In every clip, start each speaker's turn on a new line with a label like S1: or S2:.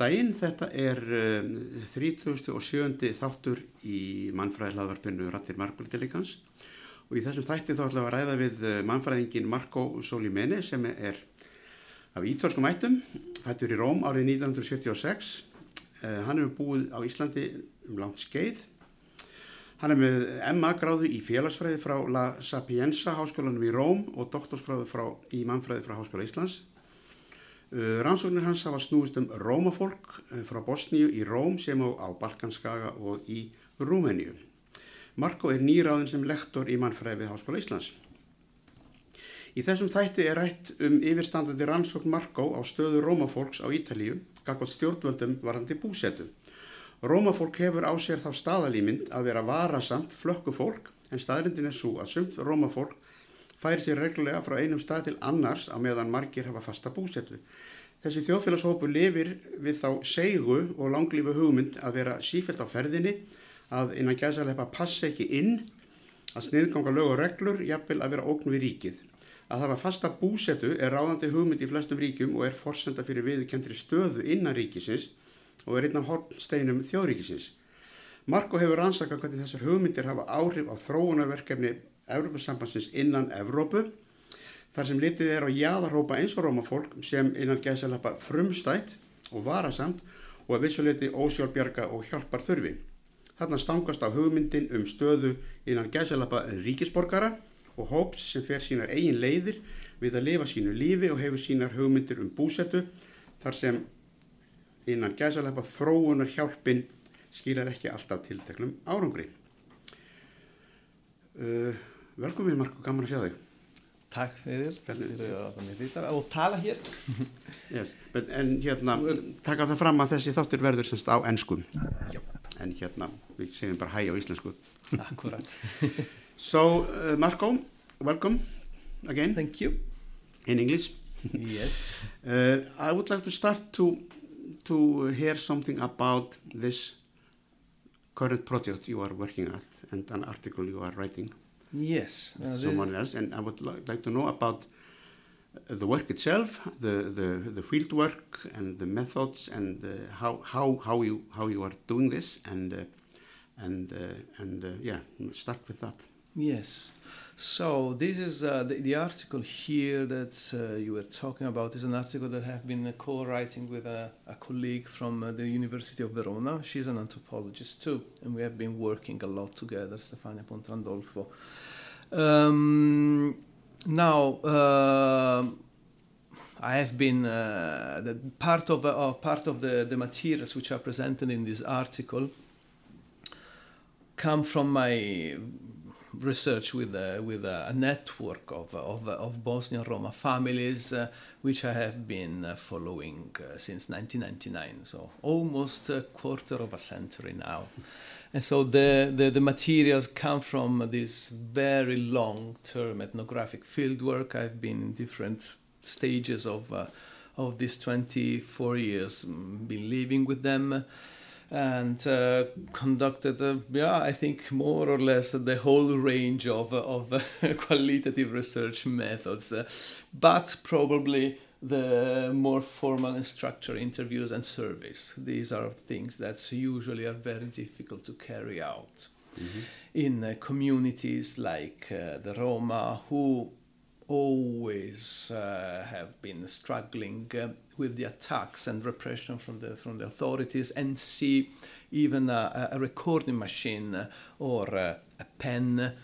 S1: daginn, þetta er uh, 37. þáttur í mannfræðilaðvarpinu Rattir Margulitilíkans og í þessum þætti þá ætlum við að ræða við uh, mannfræðingin Marco Solimene sem er af ítölskum ættum, fættur í Róm árið 1976. Uh, hann hefur búið á Íslandi um langt skeið. Hann er með MA gráðu í félagsfræði frá La Sapienza háskólanum í Róm og doktorsgráðu í mannfræði frá Háskóla Íslands. Uh, rannsóknir hans hafa snúist um rómafólk uh, frá Bosníu í Róm sem á, á Balkanskaga og í Rúmeníu. Marko er nýráðin sem lektor í mannfræði við Háskóla Íslands. Í þessum þætti er rætt um yfirstandandi rannsókn Marko á stöðu rómafólks á Ítalíu, gagvað stjórnvöldum varandi búsetu. Rómafólk hefur á sér þá staðalýmynd að vera varasamt flökkufólk en staðrindin er svo að sumt rómafólk færi sér reglulega frá einum stað til annars á meðan margir hafa fasta búsetu. Þessi þjóðfélagshópu lifir við þá seigu og langlífu hugmynd að vera sífælt á ferðinni, að innan gæðsarleipa passa ekki inn, að sniðganga lög og reglur, jafnvel að vera ógn við ríkið. Að hafa fasta búsetu er ráðandi hugmynd í flestum ríkjum og er forsenda fyrir viðkendri stöðu innan ríkisins og er einn af hornsteinum þjóðríkisins. Marko hefur rannsakað hvernig þessar hugmyndir hafa áhrif á þróunarverkefni Evrópusambansins innan Evrópu þar sem litið er á jáðarhópa eins og rómafólk sem innan gæðsalappa frumstætt og varasamt og að vissuleiti ósjálfbjarga og hjálpar þurfi. Þarna stangast á hugmyndin um stöðu innan gæðsalappa ríkisborgara og hóps sem fer sínar eigin leiðir við að lifa sínu lífi og hefur sínar hugmyndir um búsetu þar sem innan gæðsalappa þróunar hjálpin skilar ekki alltaf tilteklum árangri. Uh, Velkomin Marko, gaman að sjá þig.
S2: Takk fyrir, fyrir að það mér þýttar og tala hér.
S1: yes, en hérna, taka það fram að þessi þáttur verður semst á ennskum.
S2: Já.
S1: En hérna, við segjum bara hæ á íslensku.
S2: Akkurat.
S1: so, uh, Marko, welcome again.
S2: Thank you.
S1: In English.
S2: yes.
S1: Uh, I would like to start to, to hear something about this current project you are working at and an article you are writing.
S2: Yes.
S1: Someone else, and I would li like to know about the work itself, the, the, the field work and the methods and uh, how, how, how, you, how you are doing this and, uh, and, uh, and uh, yeah, start with that.
S2: Yes. So this is uh, the, the, article here that uh, you were talking about is an article that I have been co-writing with a, a, colleague from uh, the University of Verona. She's an anthropologist too, and we have been working a lot together, Stefania Pontrandolfo. Um, now, I have been the part of part of the, the materials which are presented in this article come from my research with a, with a network of, of, of Bosnian Roma families, uh, which I have been uh, following uh, since 1999, so almost a quarter of a century now. And so the, the, the materials come from this very long term ethnographic fieldwork. I've been in different stages of, of these 24 years, been living with them and uh, conducted, uh, yeah, I think more or less the whole range of, of qualitative research methods, uh, but probably the more formal and structured interviews and surveys. These are things that usually are very difficult to carry out mm-hmm. in communities like the Roma, who always uh, have been struggling uh, with the attacks and repression from the from the authorities and see even a, a recording machine or a, a, pen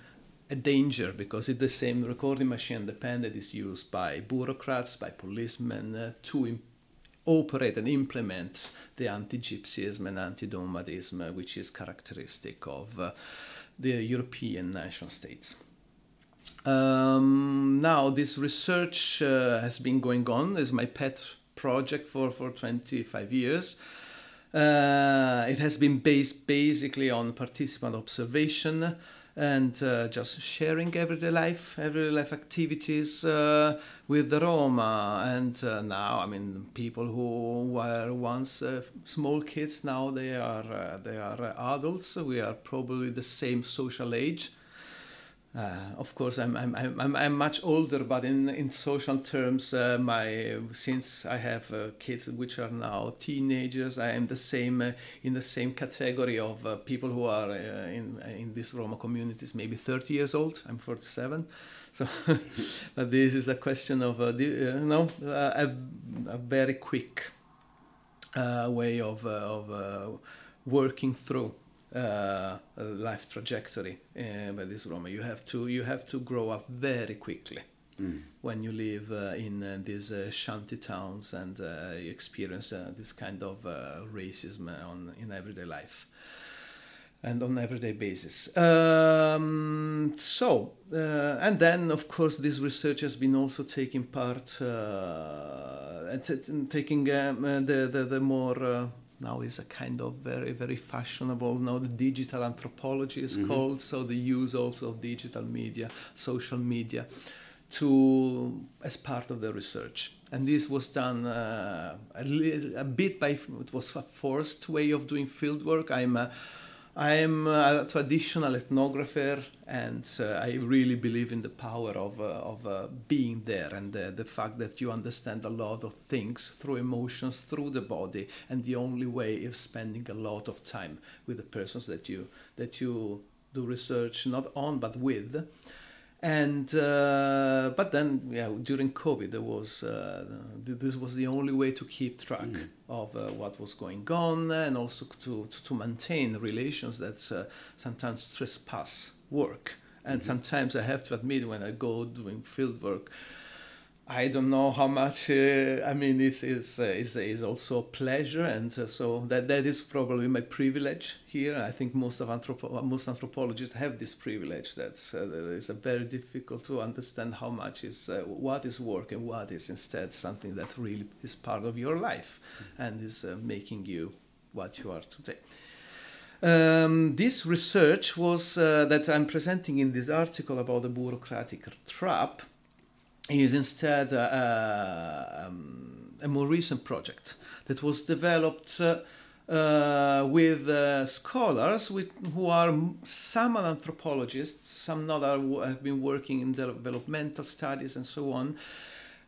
S2: a danger because it's the same recording machine the pen that is used by bureaucrats by policemen uh, to imp- operate and implement the anti-gypsyism and anti-nomadism which is characteristic of uh, the European nation states. Um, now, this research uh, has been going on. Is my pet project for, for 25 years. Uh, it has been based basically on participant observation and uh, just sharing everyday life, everyday life activities uh, with the Roma. And uh, now, I mean, people who were once uh, small kids now they are uh, they are adults. We are probably the same social age. Uh, of course, I'm, I'm, I'm, I'm much older, but in, in social terms, uh, my since I have uh, kids which are now teenagers, I am the same uh, in the same category of uh, people who are uh, in in these Roma communities, maybe 30 years old. I'm 47, so but this is a question of uh, no a, a very quick way of of working through uh, life trajectory uh, by this Roma. You have to you have to grow up very quickly mm. when you live uh, in uh, these uh, shanty towns and uh, you experience this kind of racism on in everyday life and on everyday basis. Um, so, uh, and then of course this research has been also taking part, uh, taking um, the, the, the more now is a kind of very very fashionable now the digital anthropology is mm-hmm. called so the use also of digital media social media to as part of the research and this was done uh, a, little, a bit by it was a forced way of doing field work i'm a, I'm a traditional ethnographer, and uh, I really believe in the power of, uh, of uh, being there and the fact that you understand a lot of things through emotions, through the body, and the only way is spending a lot of time with the persons that you that you do research not on but with and uh, but then yeah during covid there was uh, this was the only way to keep track mm. of uh, what was going on and also to, to, to maintain relations that uh, sometimes trespass work and mm-hmm. sometimes i have to admit when i go doing field work I don't know how much. Uh, I mean, it's it's, uh, it's, it's also a pleasure, and uh, so that that is probably my privilege here. I think most of anthropo- most anthropologists have this privilege. That uh, it's very difficult to understand how much is uh, what is work and what is instead something that really is part of your life, and is uh, making you what you are today. Um, this research was that I'm presenting in this article about the bureaucratic trap is instead uh, um, a more recent project that was developed uh, uh, with uh, scholars with, who are some are anthropologists, some not are, have been working in developmental studies and so on,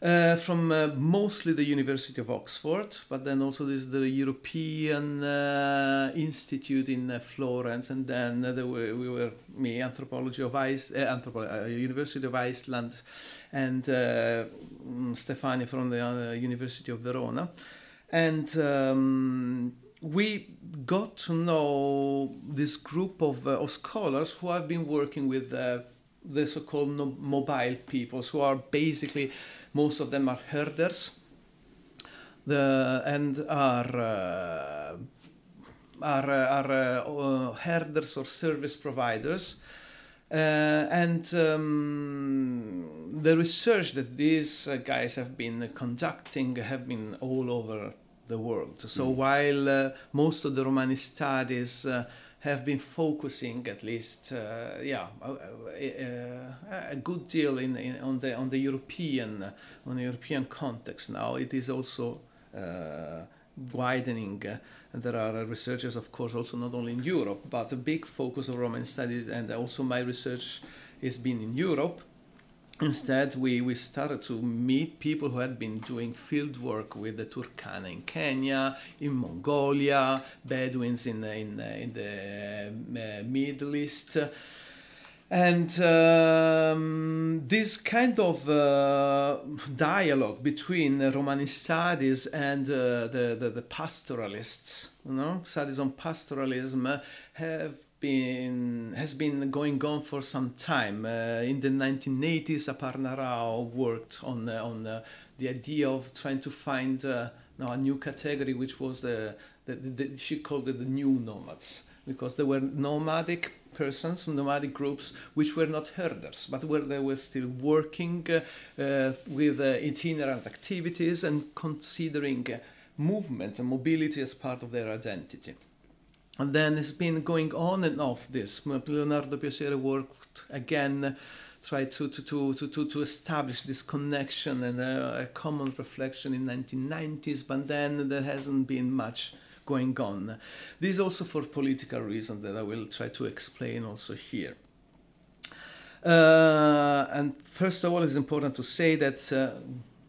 S2: uh, from uh, mostly the University of Oxford, but then also there's the European uh, Institute in uh, Florence, and then uh, were, we were me anthropology of Ice, anthropology, University of Iceland, and mm, Stefani from the University of Verona, and. Um, we got to know this group of, of scholars who have been working with the so-called no- mobile peoples, who are basically most of them are herders the, and are uh, are, are uh, herders or service providers. Uh, and um, the research that these uh, guys have been conducting have been all over the world. So mm. while uh, most of the Romani studies uh, have been focusing at least uh, yeah a, good deal in, in, on the on the European on the European context. Now it is also uh, widening. And there are researchers of course also not only in Europe but a big focus of Roman studies and also my research has been in Europe Instead, we, we started to meet people who had been doing field work with the Turkana in Kenya, in Mongolia, Bedouins in, in, in the uh, Middle East. And um, this kind of uh, dialogue between Romani studies and uh, the, the, the, pastoralists, you know, studies on pastoralism, have been has been going on for some time. Uh, in the 1980s, Aparna Rao worked on uh, on uh, the idea of trying to find uh, now a new category, which was the, the, the, she called it the new nomads because they were nomadic persons, nomadic groups, which were not herders, but where they were still working uh, uh, with itinerant activities and considering movement and mobility as part of their identity. And then it's been going on and off this. Leonardo Piasere worked again, tried to, to, to, to, to establish this connection and a, a common reflection in 1990s, but then there hasn't been much going on. This is also for political reasons that I will try to explain also here. Uh, and first of all, it's important to say that uh,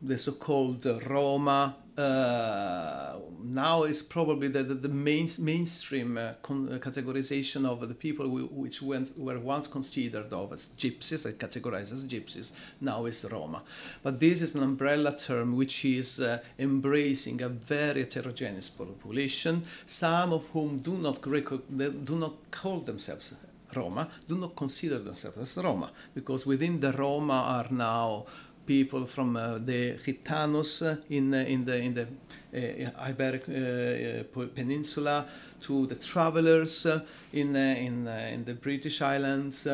S2: the so-called Roma uh, now is probably the, the, the main, mainstream uh, con- uh, categorization of the people w- which went, were once considered of as gypsies and categorized as gypsies now is Roma. But this is an umbrella term which is uh, embracing a very heterogeneous population, some of whom do not, do not call themselves Roma, do not consider themselves as Roma, because within the Roma are now people from uh, the Gitanos uh, in, uh, in the, in the uh, Iberic uh, Peninsula to the travelers uh, in, in, in the British Islands,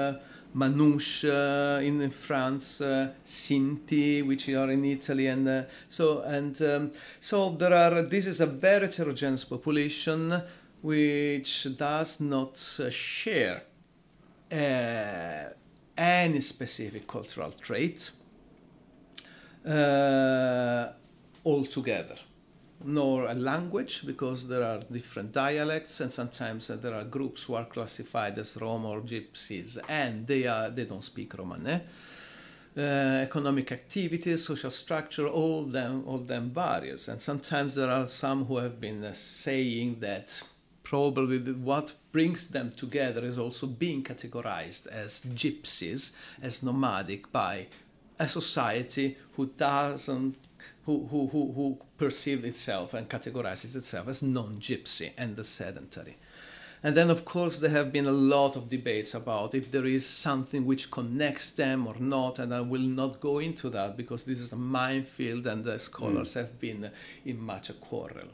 S2: Manouche in France, Sinti, which are in Italy, and so and um, so there are. This is a very heterogeneous population which does not share any specific cultural trait uh, altogether nor a language because there are different dialects and sometimes uh, there are groups who are classified as Roma or Gypsies and they are they don't speak Romane. Uh, economic activities, social structure, all them all them varies, and sometimes there are some who have been uh, saying that probably what brings them together is also being categorized as gypsies, as nomadic by a society who doesn't who, who, who, perceives itself and categorizes itself as non-gypsy and the sedentary. And then, of course, there have been a lot of debates about if there is something which connects them or not, and I will not go into that because this is a minefield and the scholars mm. have been in much a quarrel.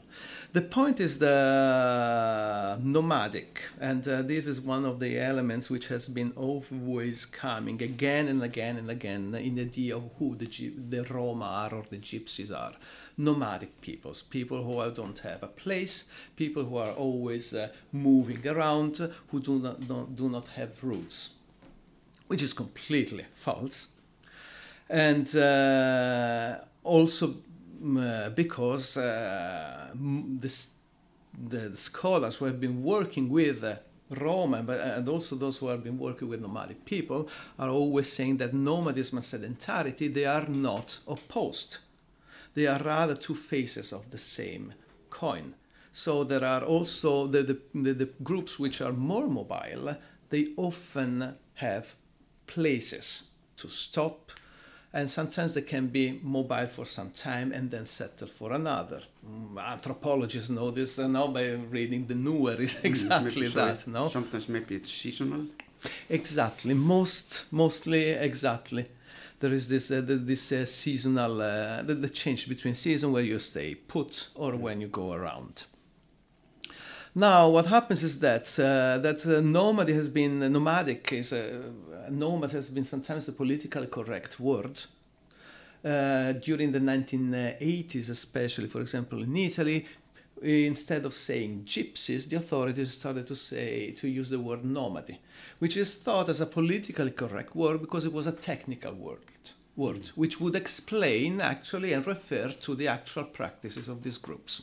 S2: The point is the nomadic, and uh, this is one of the elements which has been always coming again and again and again in the idea of who the, the Roma are or the Gypsies are nomadic peoples, people who don't have a place, people who are always uh, moving around, who do not, don't, do not have roots, which is completely false. And uh, also uh, because uh, this, the, scholars who have been working with uh, Roma, and also those who have been working with nomadic people, are always saying that nomadism and sedentarity they are not opposed they are rather two faces of the same coin. So there are also the, the, the, the groups which are more mobile, they often have places to stop, and sometimes they can be mobile for some time and then settle for another. Mm, anthropologists know this uh, now by reading the Nuer is mm, exactly
S1: maybe,
S2: that. No,
S1: sometimes maybe it's seasonal.
S2: Exactly, most mostly exactly there is this uh, this uh, seasonal uh, the, the, change between season where you stay put or when you go around. Now, what happens is that uh, that uh, nomad has been nomadic is a nomad has been sometimes the politically correct word. Uh, during the 1980s, especially, for example, in Italy, instead of saying gypsies, the authorities started to say to use the word nomadi, which is thought as a politically correct word because it was a technical word, word which would explain actually and refer to the actual practices of these groups.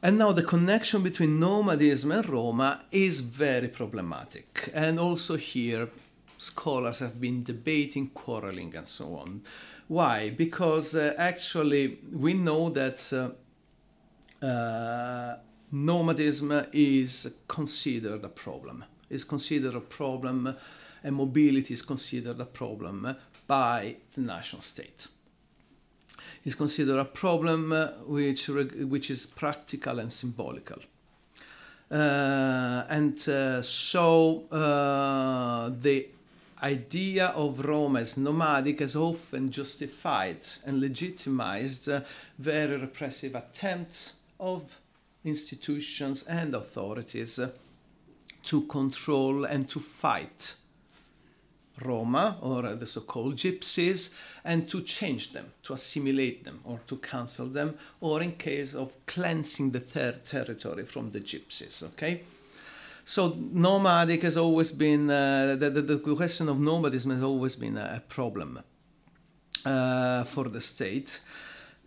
S2: And now the connection between nomadism and Roma is very problematic. And also here, scholars have been debating, quarreling, and so on. Why? Because uh, actually we know that uh, uh, nomadism is considered a problem. Is considered a problem, and mobility is considered a problem by the national state. Is considered a problem which which is practical and symbolical. Uh, and uh, so uh, the idea of Rome as nomadic has often justified and legitimized uh, very repressive attempts of institutions and authorities to control and to fight Roma or the so called gypsies and to change them, to assimilate them or to cancel them, or in case of cleansing the ter- territory from the gypsies. Okay? So, nomadic has always been, uh, the, the, the, question of nomadism has always been a, problem uh, for the state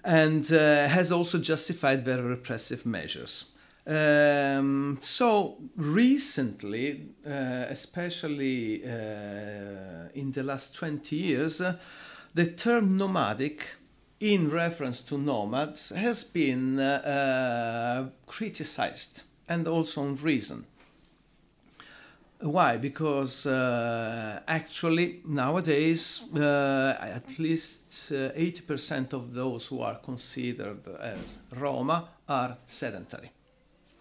S2: and uh, has also justified very repressive measures. Um, so recently, uh, especially uh, in the last 20 years, uh, the term nomadic, in reference to nomads, has been uh, uh, criticized and also on reason. Why? Because uh, actually nowadays uh, at least uh, 80% of those who are considered as Roma are sedentary.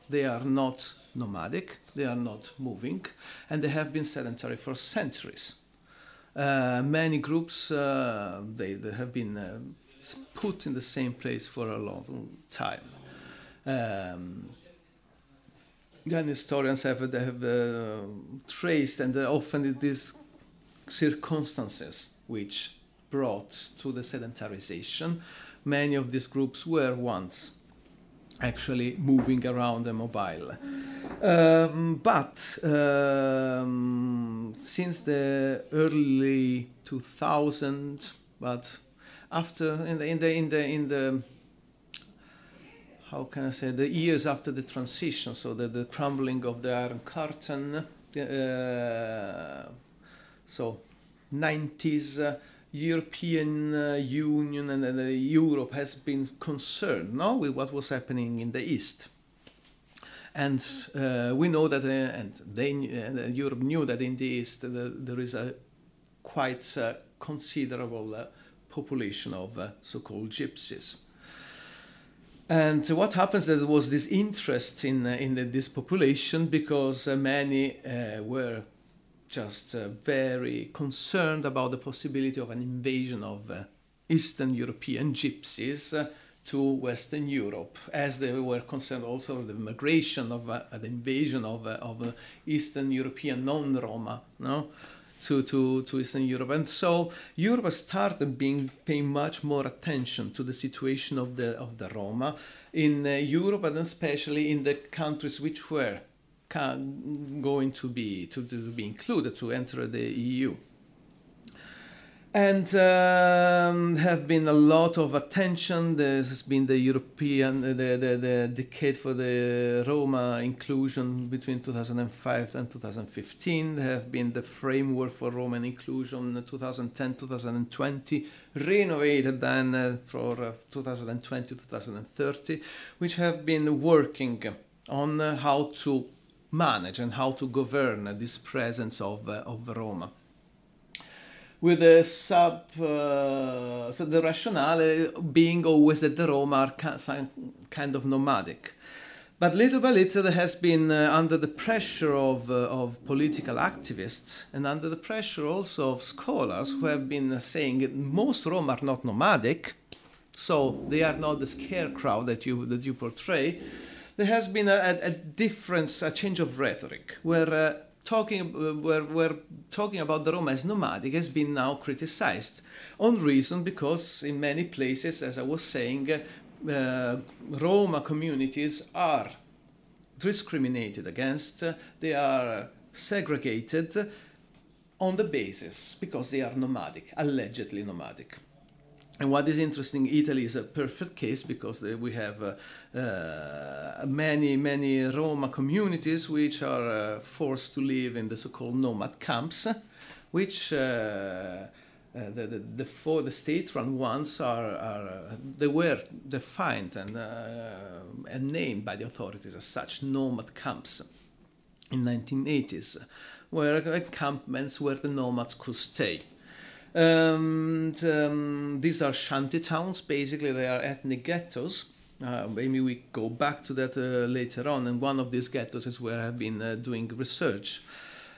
S2: They are not nomadic, they are not moving, and they have been sedentary for centuries. Uh, many groups uh, they, they have been uh, put in the same place for a long time. Um, then historians have, they have uh, traced and uh, often these circumstances which brought to the sedentarization. Many of these groups were once actually moving around and mobile. Um, but um, since the early 2000, but after in the in the in the in the how can I say the years after the transition, so the, the crumbling of the Iron Curtain, uh, so 90s. Uh, European uh, Union and uh, Europe has been concerned no, with what was happening in the East. And uh, we know that, uh, and they, Europe knew that in the East there is a quite considerable population of so-called gypsies. And what happens there was this interest in, in the, this population because many were just uh, very concerned about the possibility of an invasion of uh, Eastern European gypsies uh, to Western Europe, as they were concerned also with the migration of uh, the invasion of, uh, of uh, Eastern European non-Roma, no? To, to, to Eastern Europe. And so Europe started being paying much more attention to the situation of the of the Roma in uh, Europe and especially in the countries which were going to be to, to be included to enter the EU. And um, have been a lot of attention. Has been the European, the, the, the decade for the Roma inclusion between 2005 and 2015. There have been the framework for Roman inclusion 2010-2020, renovated then uh, for uh, 2020-2030, which have been working on uh, how to manage and how to govern this presence of, uh, of Roma. With the sub, uh, so the rationale being always that the Roma are kind of nomadic. But little by little, there has been uh, under the pressure of, uh, of political activists and under the pressure also of scholars who have been saying most Roma are not nomadic, so they are not the scarecrow that you, that you portray there has been a, a difference, a change of rhetoric, where uh, talking uh, where talking about the Roma as nomadic has been now criticized on reason because in many places, as I was saying, uh, Roma communities are discriminated against, they are segregated on the basis because they are nomadic, allegedly nomadic. And what is interesting, Italy is a perfect case because we have uh, uh, many, many Roma communities which are uh, forced to live in the so-called nomad camps, which uh, uh, the, the, the, four, the state-run ones are, are uh, they were defined and, and named by the authorities as such nomad camps in 1980s, where encampments where the nomads could stay. Um, and, um, these are shanty towns, basically, they are ethnic ghettos. Uh, maybe we go back to that uh, later on, and one of these ghettos is where I've been uh, doing research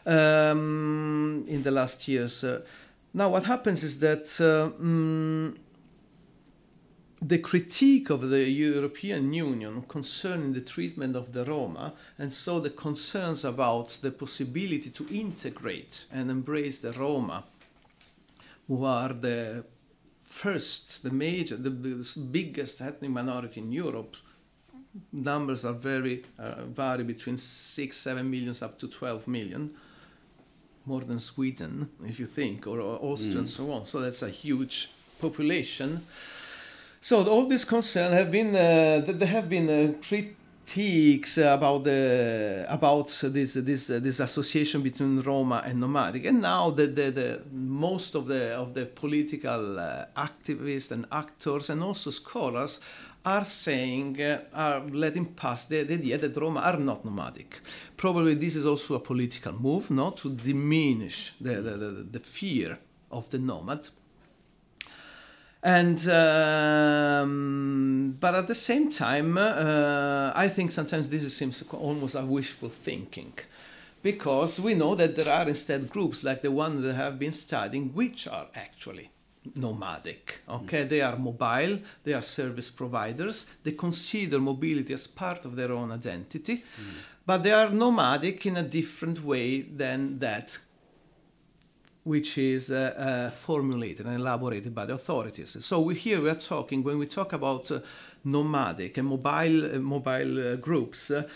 S2: um, in the last years. Uh, now, what happens is that um, the critique of the European Union concerning the treatment of the Roma, and so the concerns about the possibility to integrate and embrace the Roma who are the first, the major, the biggest ethnic minority in Europe. Numbers are very uh, vary between six, seven millions up to 12 million, more than Sweden, if you think, or, or Austria mm. and so on. So that's a huge population. So all these concerns have been uh, they have been uh, critiques about the about this this this association between Roma and nomadic, and now the, the, the most of the of the political uh, activists and actors and also scholars are saying uh, are letting pass the, the idea that Roma are not nomadic. Probably this is also a political move, not to diminish the, the, the, the fear of the nomad and um, but at the same time uh, i think sometimes this seems almost a wishful thinking because we know that there are instead groups like the one that have been studying which are actually nomadic okay mm. they are mobile they are service providers they consider mobility as part of their own identity mm. but they are nomadic in a different way than that which is uh, uh, formulated and elaborated by the authorities. So we, here we are talking, when we talk about uh, nomadic and mobile, uh, mobile uh, groups, uh,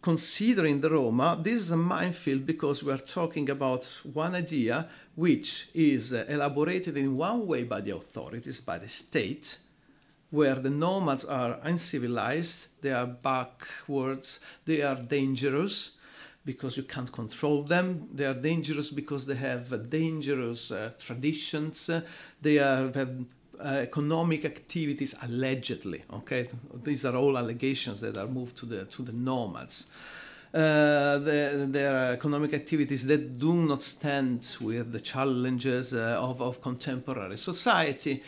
S2: considering the Roma, this is a minefield because we are talking about one idea which is elaborated in one way by the authorities, by the state, where the nomads are uncivilized, they are backwards, they are dangerous, because you can't control them. They are dangerous because they have dangerous uh, traditions. they are, have uh, economic activities allegedly. Okay, these are all allegations that are moved to the to the nomads. Uh, the, their economic activities that do not stand with the challenges uh, of, of contemporary society.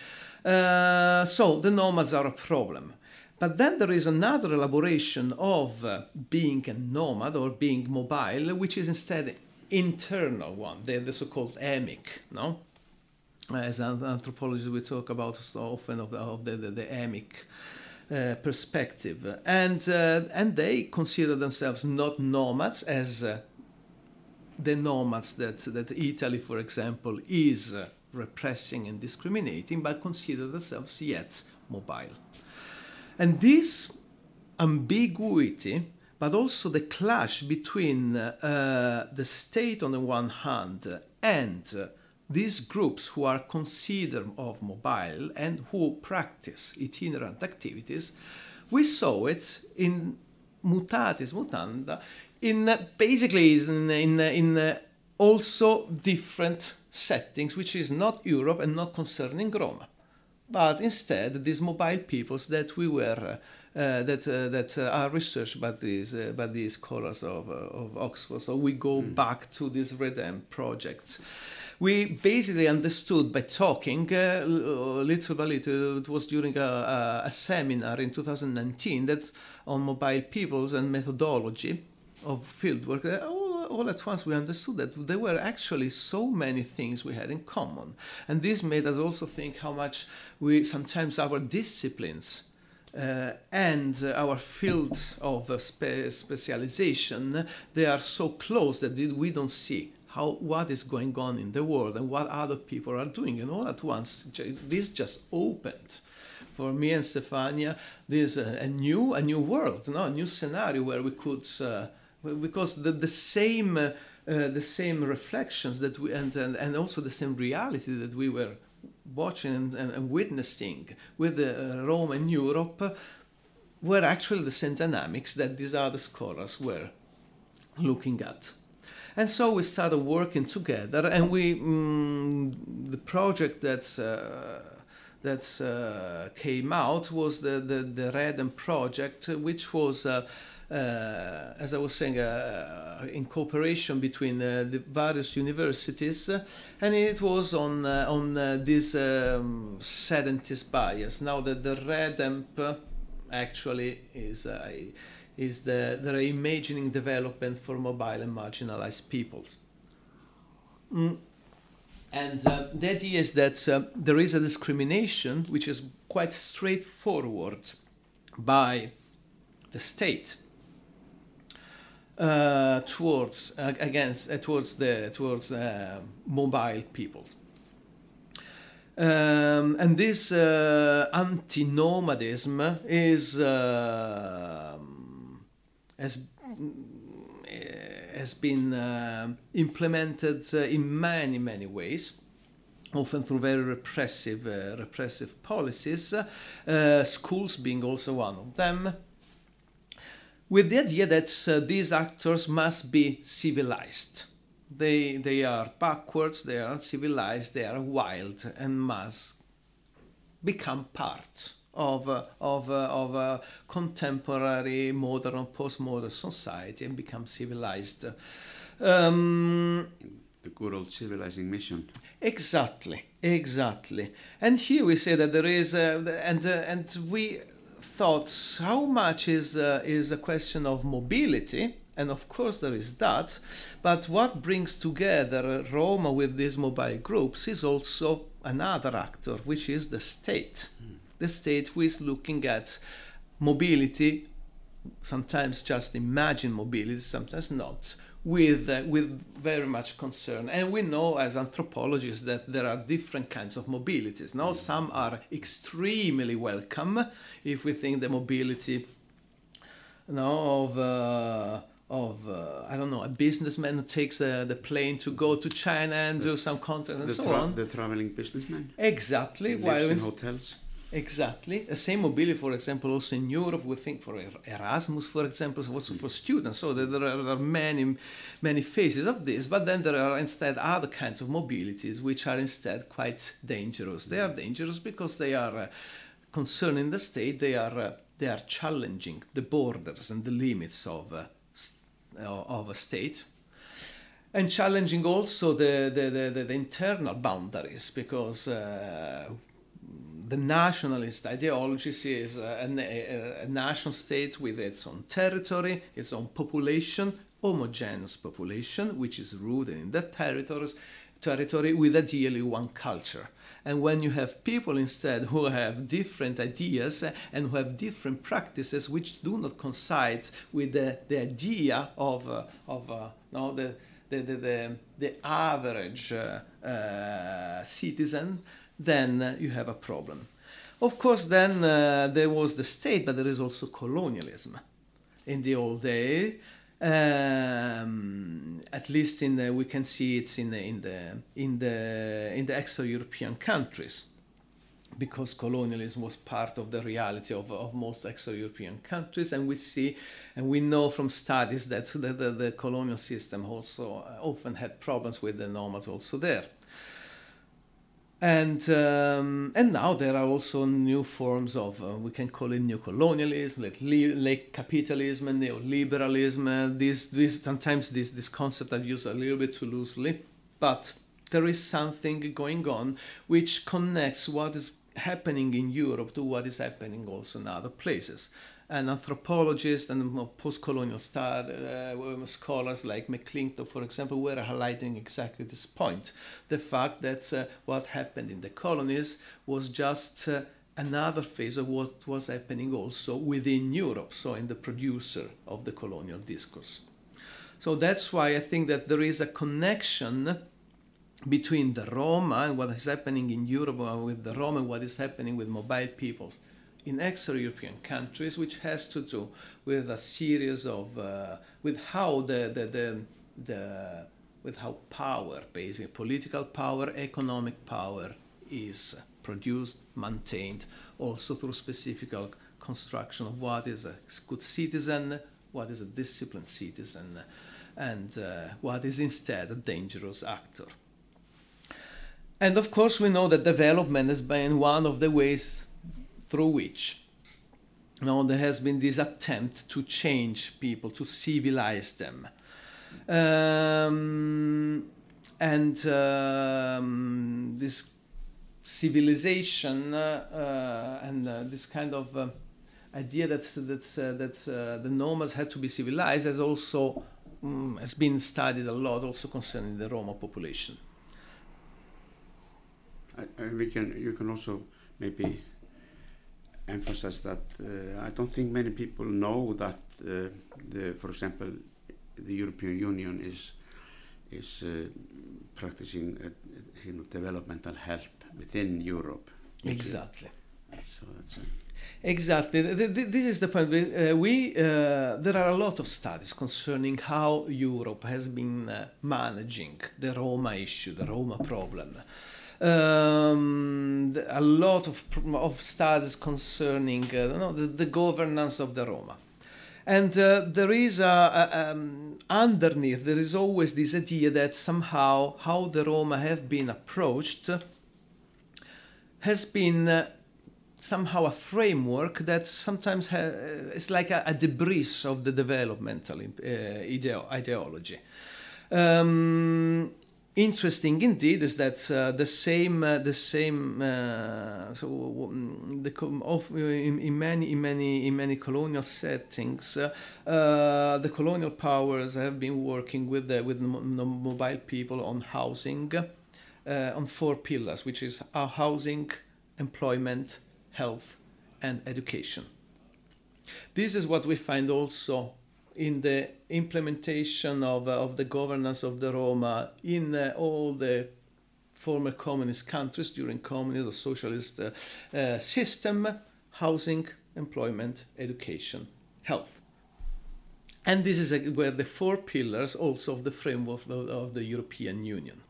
S2: Uh, so the nomads are a problem. But then there is another elaboration of uh, being a nomad or being mobile, which is instead internal one, the, the so-called emic, no? As anthropologists, we talk about so often of the, of the, the, the emic uh, perspective. And, uh, and they consider themselves not nomads as uh, the nomads that, that Italy, for example, is uh, repressing and discriminating, but consider themselves yet mobile. And this ambiguity, but also the clash between uh, the state on the one hand and uh, these groups who are considered of mobile and who practice itinerant activities, we saw it in mutatis mutanda, in uh, basically in, in, in uh, also different settings, which is not Europe and not concerning Roma but instead these mobile peoples that we were uh, that uh, that uh, are researched by these uh, by these scholars of, uh, of Oxford. So we go mm. back to this REDEM project. We basically understood by talking uh, little by little. It was during a, a, a seminar in 2019 that on mobile peoples and methodology of fieldwork. Oh, all at once we understood that there were actually so many things we had in common. And this made us also think how much we sometimes our disciplines uh, and uh, our fields of uh, spe- specialization they are so close that we don't see how what is going on in the world and what other people are doing and all at once this just opened for me and Stefania this uh, a new a new world no? a new scenario where we could uh, because the, the same uh, uh, the same reflections that we and, and and also the same reality that we were watching and, and, and witnessing with uh, Rome and Europe were actually the same dynamics that these other scholars were looking at. And so we started working together, and we mm, the project that uh, that uh, came out was the the, the REDEM project, which was uh, as I was saying, uh, in cooperation between uh, the various universities, and it was on on this um, sedentist bias. Now that the red REDEMP actually is is the, the reimagining development for mobile and marginalized peoples. Mm. And uh, the idea is that uh, there is a discrimination which is quite straightforward by the state uh, towards uh, against uh, towards the towards uh, mobile people. Um, and this uh, anti-nomadism is uh, has has been implemented in many many ways often through very repressive repressive policies schools being also one of them with the idea that uh, these actors must be civilized. They, they are backwards, they are uncivilized, they are wild, and must become part of, uh, of, uh, of a contemporary, modern, postmodern society and become civilized. Um,
S1: the good old civilizing mission.
S2: Exactly, exactly. And here we say that there is, uh, and uh, and we thought how much is uh, is a question of mobility, and of course there is that, but what brings together Roma with these mobile groups is also another actor, which is the state. Mm. The state who is looking at mobility, sometimes just imagine mobility, sometimes not with, uh, with very much concern. And we know as anthropologists that there are different kinds of mobilities. Now, some are extremely welcome if we think the mobility you know, of. Uh, of uh, I don't know a businessman who takes uh, the plane to go to China and the, do some contracts and so on.
S1: The traveling businessman.
S2: Exactly.
S1: While in hotels.
S2: Exactly. The same mobility, for example, also in Europe, we think for Erasmus, for example, also for students. So there are many, many phases of this, but then there are instead other kinds of mobilities which are instead quite dangerous. They are dangerous because they are uh, concerning the state. They are uh, they are challenging the borders and the limits of uh, of a state and challenging also the, the, the, the internal boundaries because uh, the nationalist ideology sees a, a, a, nation state with its own territory, its own population, homogeneous population, which is rooted in that territories, territory with ideally one culture. And when you have people instead who have different ideas and who have different practices which do not coincide with the, the idea of, uh, of uh, no, the, the, the, the, the average uh, uh citizen, then you have a problem. Of course, then uh, there was the state, but there is also colonialism in the old day. Um, at least in the, we can see it in the in the in the in the extra-European countries, because colonialism was part of the reality of, of most extra-European countries, and we see and we know from studies that the, the, the colonial system also uh, often had problems with the nomads also there and um, and now there are also new forms of uh, we can call it new colonialism, like, like capitalism and neoliberalism. Uh, this this sometimes this this concept are used a little bit too loosely, but there is something going on which connects what is happening in Europe to what is happening also in other places and anthropologists and post-colonial uh, scholars like McClintock, for example, were highlighting exactly this point: the fact that uh, what happened in the colonies was just uh, another phase of what was happening also within Europe, so in the producer of the colonial discourse. So that's why I think that there is a connection between the Roma and what is happening in Europe with the Roma and what is happening with mobile peoples in extra-European countries, which has to do with a series of uh, with how the, the, the, the with how power, basically political power, economic power, is produced, maintained, also through specific construction of what is a good citizen, what is a disciplined citizen, and uh, what is instead a dangerous actor. And of course, we know that development has been one of the ways through which know, there has been this attempt to change people, to civilize them. Um, and um, this civilization uh, uh, and uh, this kind of uh, idea that that uh, that uh, the nomads had to be civilized has also um, has been studied a lot, also concerning the Roma population.
S1: I, I, we can you can also maybe emphasize that uh, I don't think many people know that, uh, the, for example, the European Union is is uh, practicing you know, developmental help within Europe.
S2: Exactly.
S1: So that's
S2: Exactly. This is the point. Uh, we uh, there are a lot of studies concerning how Europe has been uh, managing the Roma issue, the Roma problem um, a lot of, of studies concerning uh, the, the, governance of the Roma. And uh, there is a, a, um, underneath, there is always this idea that somehow how the Roma have been approached has been uh, somehow a framework that sometimes ha- is like a, a, debris of the developmental uh, ideo- ideology. Um, interesting indeed is that uh, the same uh, the same uh, so the of, in, in, many in many in many colonial settings uh, uh, the colonial powers have been working with the, with the mobile people on housing uh, on four pillars which is housing employment health and education. This is what we find also in the implementation of, uh, of the governance of the Roma in uh, all the former communist countries during communist or socialist uh, system, housing, employment, education, health. And this is where the four pillars also of the framework of the, of the European Union.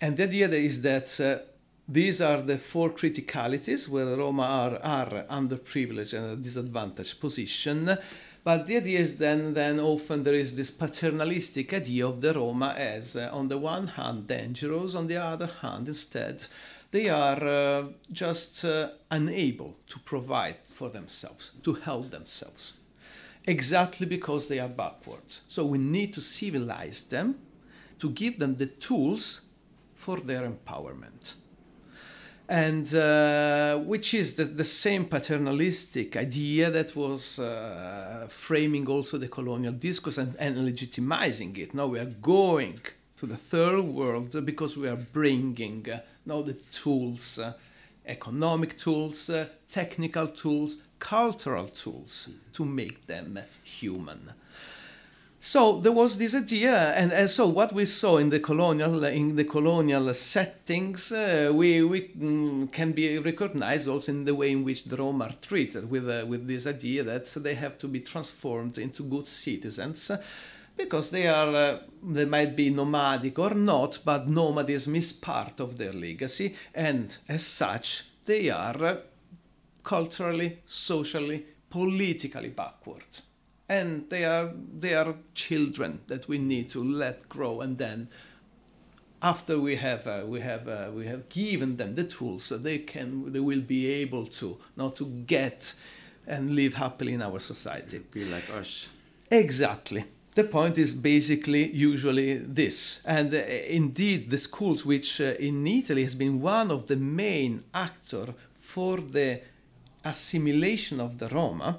S2: And the idea is that these are the four criticalities where Roma are, are underprivileged and a disadvantaged position. But the idea is then, then often there is this paternalistic idea of the Roma as, uh, on the one hand, dangerous, on the other hand, instead, they are uh, just uh, unable to provide for themselves, to help themselves, exactly because they are backward. So we need to civilize them to give them the tools for their empowerment and uh, which is the, the, same paternalistic idea that was uh, framing also the colonial discourse and, and, legitimizing it. Now we are going to the third world because we are bringing uh, now the tools, uh, economic tools, uh, technical tools, cultural tools to make them human. So there was this idea, and, and so what we saw in the colonial in the colonial settings, uh, we we mm, can be recognized also in the way in which the Roma are treated, with uh, with this idea that they have to be transformed into good citizens, because they are uh, they might be nomadic or not, but nomadism is part of their legacy, and as such they are uh, culturally, socially, politically backward and they are they are children that we need to let grow. And then after we have uh, we have uh, we have given them the tools so they can they will be able to now to get and live happily in our society.
S1: Be like us.
S2: Exactly. The point is basically usually this. And uh, indeed the schools which uh, in italy has been one of the main actor for the assimilation of the roma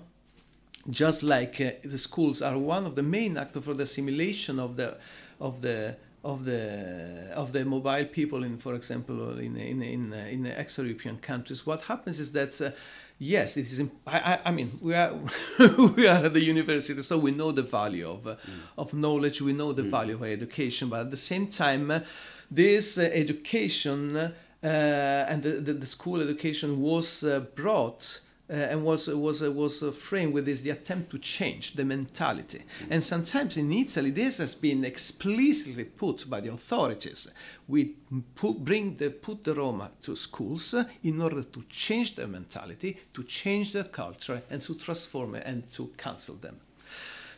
S2: just like uh, the schools are one of the main actors for the assimilation of the of the of the of the mobile people in, for example, in in in, uh, in ex-European countries. What happens is that. Uh, yes, it is. Imp- I, I, mean, we are we are at the university, so we know the value of uh, mm. of knowledge. We know the mm. value of education, but at the same time, uh, this uh, education uh, and the, the, the, school education was brought uh, and was was uh, was uh, framed with this the attempt to change the mentality. Mm. And sometimes in Italy, this has been explicitly put by the authorities. We put, bring the put the Roma to schools in order to change their mentality, to change their culture, and to transform it and to cancel them.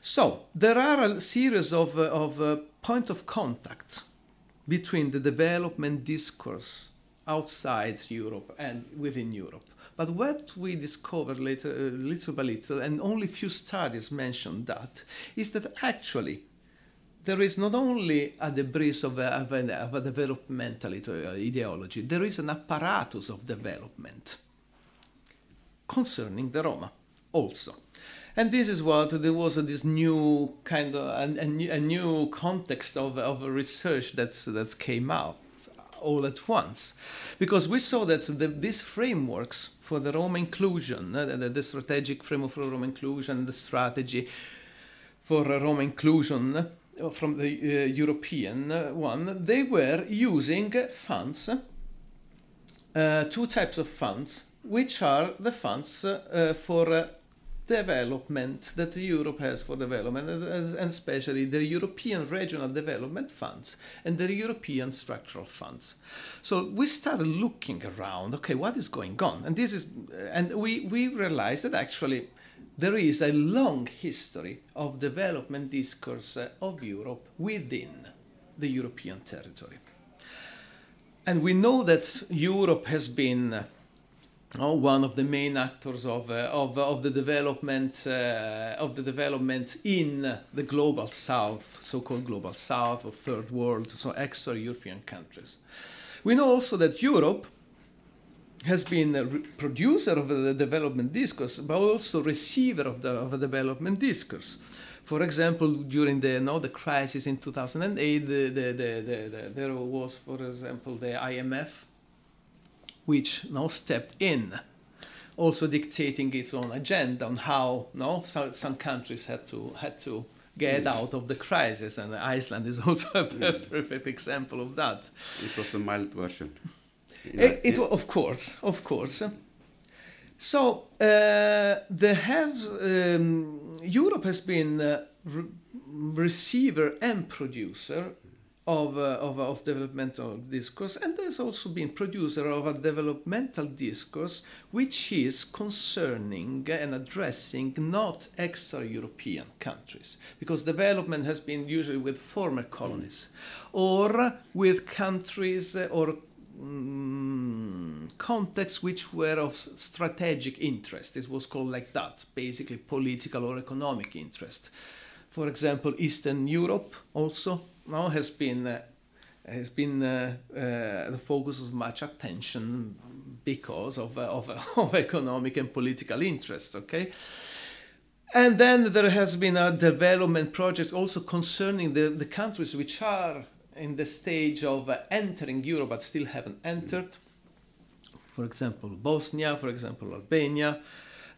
S2: So there are a series of uh, of uh, point of contact between the development discourse outside Europe and within Europe. But what we discovered later, uh, little by little, and only few studies mentioned that, is that actually there is not only a debris of a, of a, of a developmental ideology, there is an apparatus of development concerning the Roma also. And this is what there was this new kind of a, a, new, a new context of, of research that's, that came out all at once. Because we saw that the, these frameworks for the Roma inclusion, uh, the, the, strategic framework for Roma inclusion, the strategy for Roma inclusion uh, from the uh, European uh, one, they were using funds, two types of funds, which are the funds for development that Europe has for development, and especially the European Regional Development Funds and the European Structural Funds. So we started looking around, okay, what is going on? And this is, and we, we realized that actually there is a long history of development discourse uh, of Europe within the European territory. And we know that Europe has been oh, one of the main actors of, uh, of, of the development uh, of the development in the global south, so-called global south or third world, so extra-European countries. We know also that Europe has been a producer of the development discourse, but also receiver of the, of the development discourse. For example, during the, no, the crisis in 2008, the, the, the, there was, for example, the IMF, which now stepped in, also dictating its own agenda on how no, some, some countries had to, had to get mm. out of the crisis, and Iceland is also a mm. perfect example of that.
S1: It was the mild version.
S2: It, it, of course, of course. So uh, the have um, Europe has been uh, re receiver and producer of, uh, of, of developmental discourse, and there's also been producer of a developmental discourse which is concerning and addressing not extra-European countries, because development has been usually with former colonies, or with countries or mm, contexts which were of strategic interest. It was called like that, basically political or economic interest. For example, Eastern Europe also now has been uh, has been uh, uh, the focus of much attention because of, uh, of, of economic and political interests. Okay. And then there has been a development project also concerning the, the countries which are in the stage of uh, entering Europe but still haven't entered. For example, Bosnia, for example, Albania.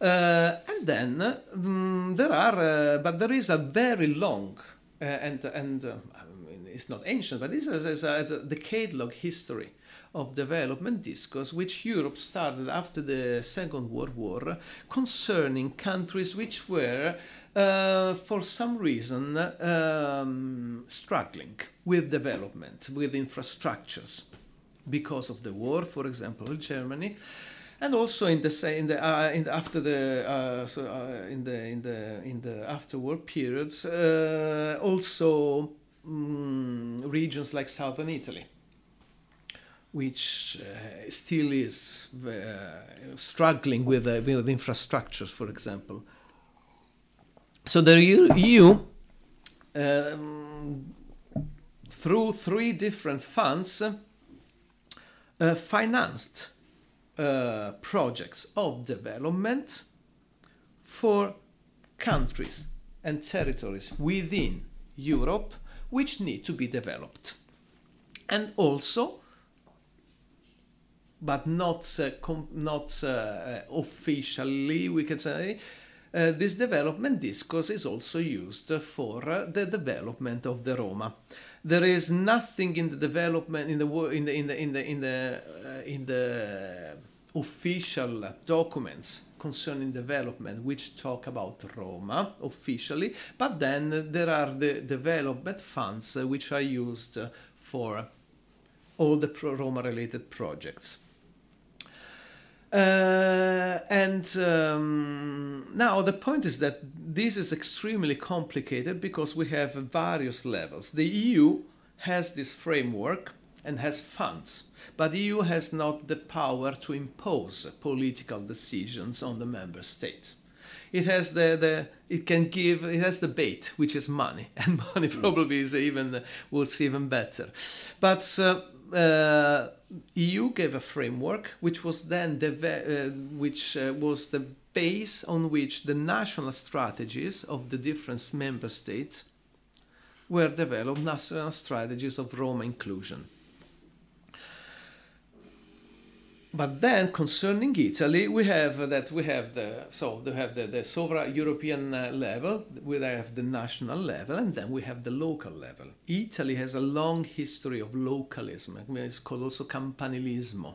S2: Uh, and then um, there are, uh, but there is a very long uh, and and I mean, it's not ancient, but this is a, a decade-long history of development discourse which Europe started after the Second World War concerning countries which were uh, for some reason um, struggling with development, with infrastructures. Because of the war, for example, Germany, and also in the in the, uh, in the after the uh, so uh, in the in the in the afterwar periods, uh, also um, regions like southern Italy which uh, still is uh, struggling with, with infrastructures, for example. So the EU, um, through three different funds, financed uh, projects of development for countries and territories within Europe which need to be developed. And also, but not, uh, not uh, officially, we can say, uh, this development discourse is also used for uh, the development of the Roma. There is nothing in the development in the in the in the in the in the, uh, in the official documents concerning development which talk about Roma officially, but then there are the development funds uh, which are used for all the Roma related projects. Uh, and um, now the point is that this is extremely complicated because we have various levels. The EU has this framework and has funds, but the EU has not the power to impose political decisions on the member states. It has the, the it can give it has the bait, which is money, and money mm. probably is even works even better. But uh, uh, EU gave a framework which was then uh, which uh, was the base on which the national strategies of the different member states were developed national strategies of Roma inclusion. But then concerning Italy, we have that we have the so we have the, the sovereign European uh, level, we have the national level, and then we have the local level. Italy has a long history of localism. It's called also campanilismo,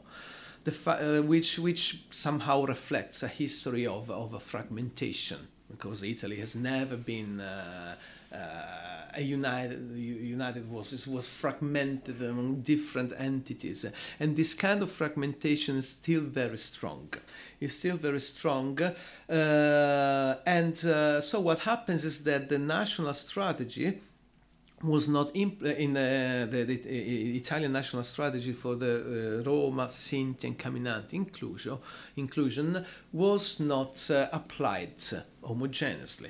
S2: the uh, which which somehow reflects a history of of a fragmentation because Italy has never been. Uh, a united united was it was fragmented among different entities. And this kind of fragmentation is still very strong. Is still very strong uh, and uh, so what happens is that the national strategy was not impl- in uh, the, the, the, Italian national strategy for the uh, Roma, Sinti, and Caminanti inclusion, inclusion was not uh, applied homogeneously.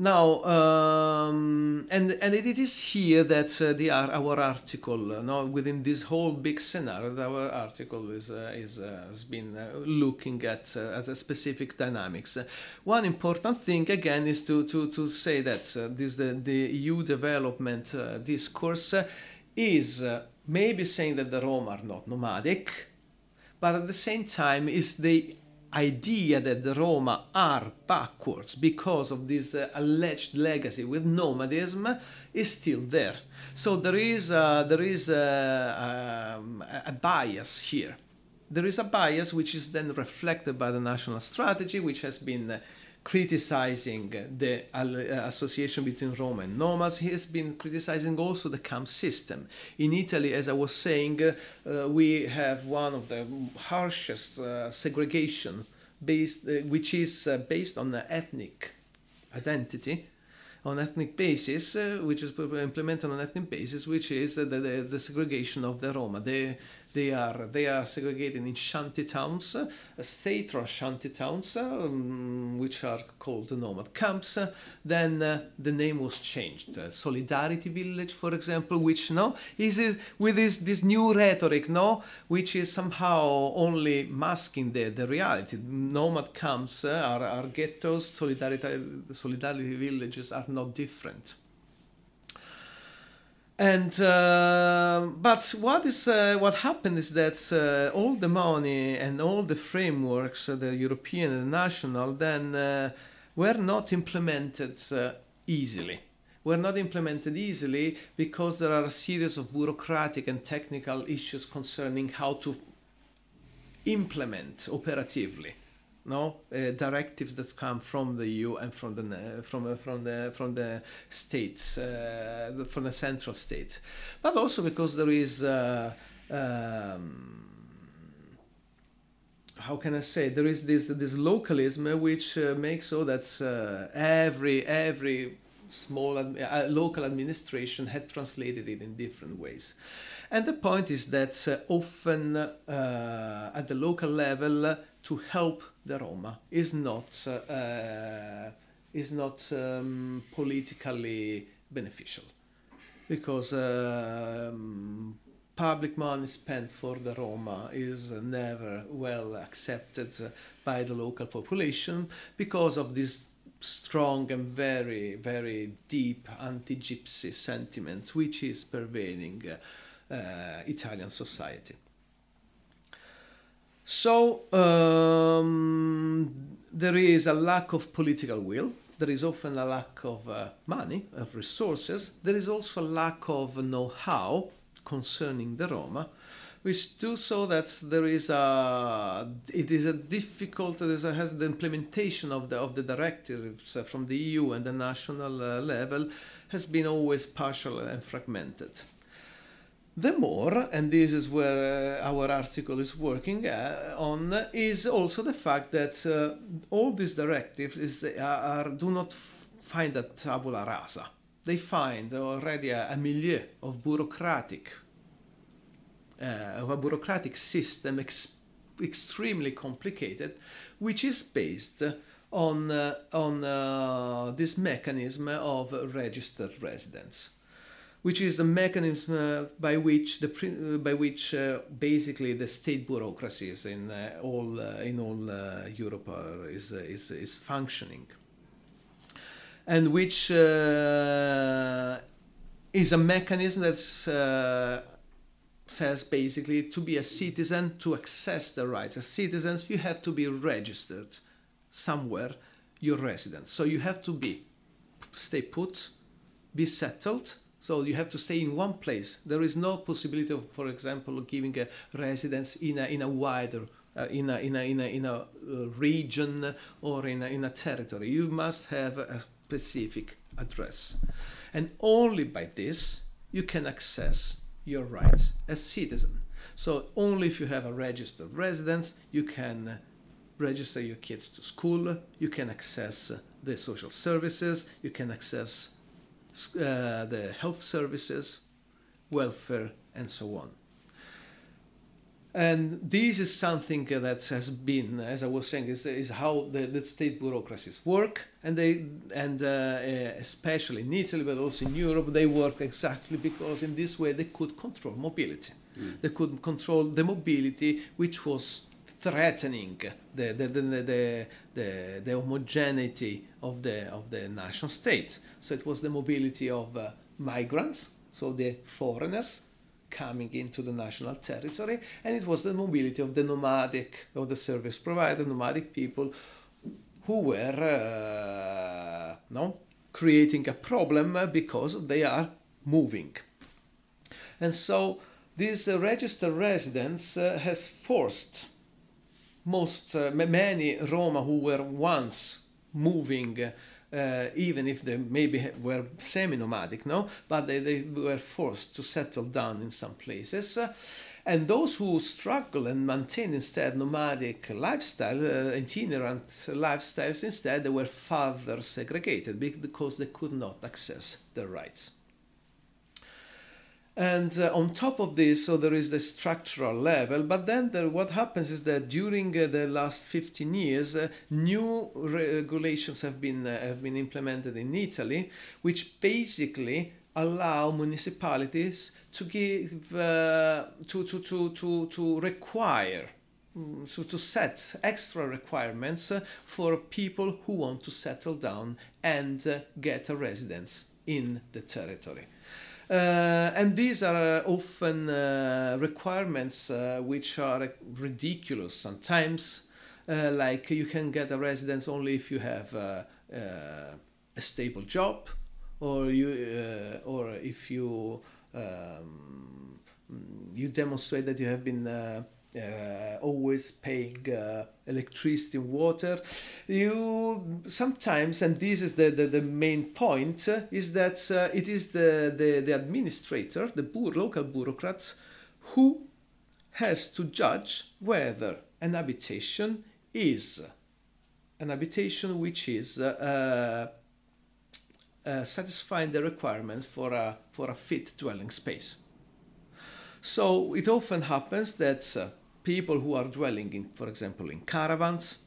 S2: Now, um, and and it is here that uh, the our article, uh, no, within this whole big scenario, our article is uh, is uh, has been uh, looking at uh, at a specific dynamics. one important thing again is to to to say that this the the EU development discourse is maybe saying that the Roma are not nomadic, but at the same time is the idea that the Roma are backwards because of this uh, alleged legacy with nomadism is still there. So there is a, there is a, um, a bias here. There is a bias which is then reflected by the national strategy, which has been uh, criticizing the uh, association between Roma and nomads. He has been criticizing also the camp system. In Italy, as I was saying, uh, we have one of the harshest uh, segregation based, uh, which is uh, based on ethnic identity on ethnic basis, uh, which is implemented on ethnic basis, which is the, the, the, segregation of the Roma. The, they are they are segregated in shanty towns, uh, state-run shanty towns, um, which are called nomad camps. then uh, the name was changed. Uh, Solidarity Village, for example, which no is is with this this new rhetoric, no, which is somehow only masking the the reality. Nomad camps are are ghettos. Solidarity solidarity villages are not different. And uh, but what is uh, what happened is that uh, all the money and all the frameworks, uh, the European and national, then uh, were not implemented uh, easily. Were not implemented easily because there are a series of bureaucratic and technical issues concerning how to implement operatively no uh, directives that come from the EU and from the uh, from uh, from the from the states uh, from the central state, but also because there is. Uh, um, how can I say? There is this this localism which uh, makes so that every every small ad- local administration had translated it in different ways. And the point is that uh, often uh, at the local level, to help the Roma is not uh, is not um, politically beneficial because um, public money spent for the Roma is never well accepted by the local population because of this strong and very very deep anti-gypsy sentiment which is pervading uh, Italian society. So um, there is a lack of political will. There is often a lack of uh, money, of resources. There is also a lack of know-how concerning the Roma, which do so that there is a it is a difficult there is a, has the implementation of the of the directives from the EU and the national uh, level has been always partial and fragmented. The more, and this is where uh, our article is working uh, on, is also the fact that uh, all these directives is, uh, are, do not find a tabula rasa. They find already a, a milieu of bureaucratic, uh, of a bureaucratic system ex- extremely complicated, which is based on, uh, on this mechanism of registered residence which is the mechanism uh, by which the uh, by which uh, basically the state bureaucracies in uh, all uh, in all uh, Europe are, is, is is functioning, and which is a mechanism that says basically to be a citizen to access the rights as citizens you have to be registered somewhere your residence. So you have to be stay put be settled so you have to stay in one place. There is no possibility of, for example, giving a residence in a, in a wider, uh, in, a, in, a, in, a, in a uh, region or in a, in a territory. You must have a specific address. And only by this you can access your rights as citizen. So only if you have a registered residence, you can register your kids to school, you can access the social services, you can access uh, the health services, welfare, and so on. And this is something that has been, as I was saying, is, is how the, the state bureaucracies work, and they, and uh, especially in Italy, but also in Europe, they work exactly because in this way they could control mobility. Mm. They could control the mobility which was threatening the, the, the, the, the, the homogeneity of the, of the nation state. So it was the mobility of uh, migrants, so the foreigners, coming into the national territory, and it was the mobility of the nomadic, of the service provider, nomadic people who were uh, no, creating a problem because they are moving. And so this uh, registered residence uh, has forced most, uh, many Roma who were once moving uh, even if they maybe were semi-nomadic, no, but they, they were forced to settle down in some places. Uh, and those who struggle and maintain instead nomadic lifestyle, uh, itinerant lifestyles, instead they were further segregated because they could not access their rights. And uh, on top of this, so there is the structural level, but then what happens is that during uh, the last 15 years, uh, new regulations have been, uh, have been implemented in Italy, which basically allow municipalities to give, uh, to, to, to, to, to require mm, so to set extra requirements uh, for people who want to settle down and get a residence in the territory. Uh, and these are often uh, requirements uh, which are ridiculous sometimes. like you can get a residence only if you have a stable job, or you, or if you um, you demonstrate that you have been uh, always paying uh, electricity and water. You sometimes and this is the, the, the main point uh, is that uh, it is the, the, the administrator the local bureaucrat who has to judge whether an habitation is an habitation which is uh, uh, satisfying the requirements for a, for a fit dwelling space. So it often happens that people who are dwelling in, for example, in caravans,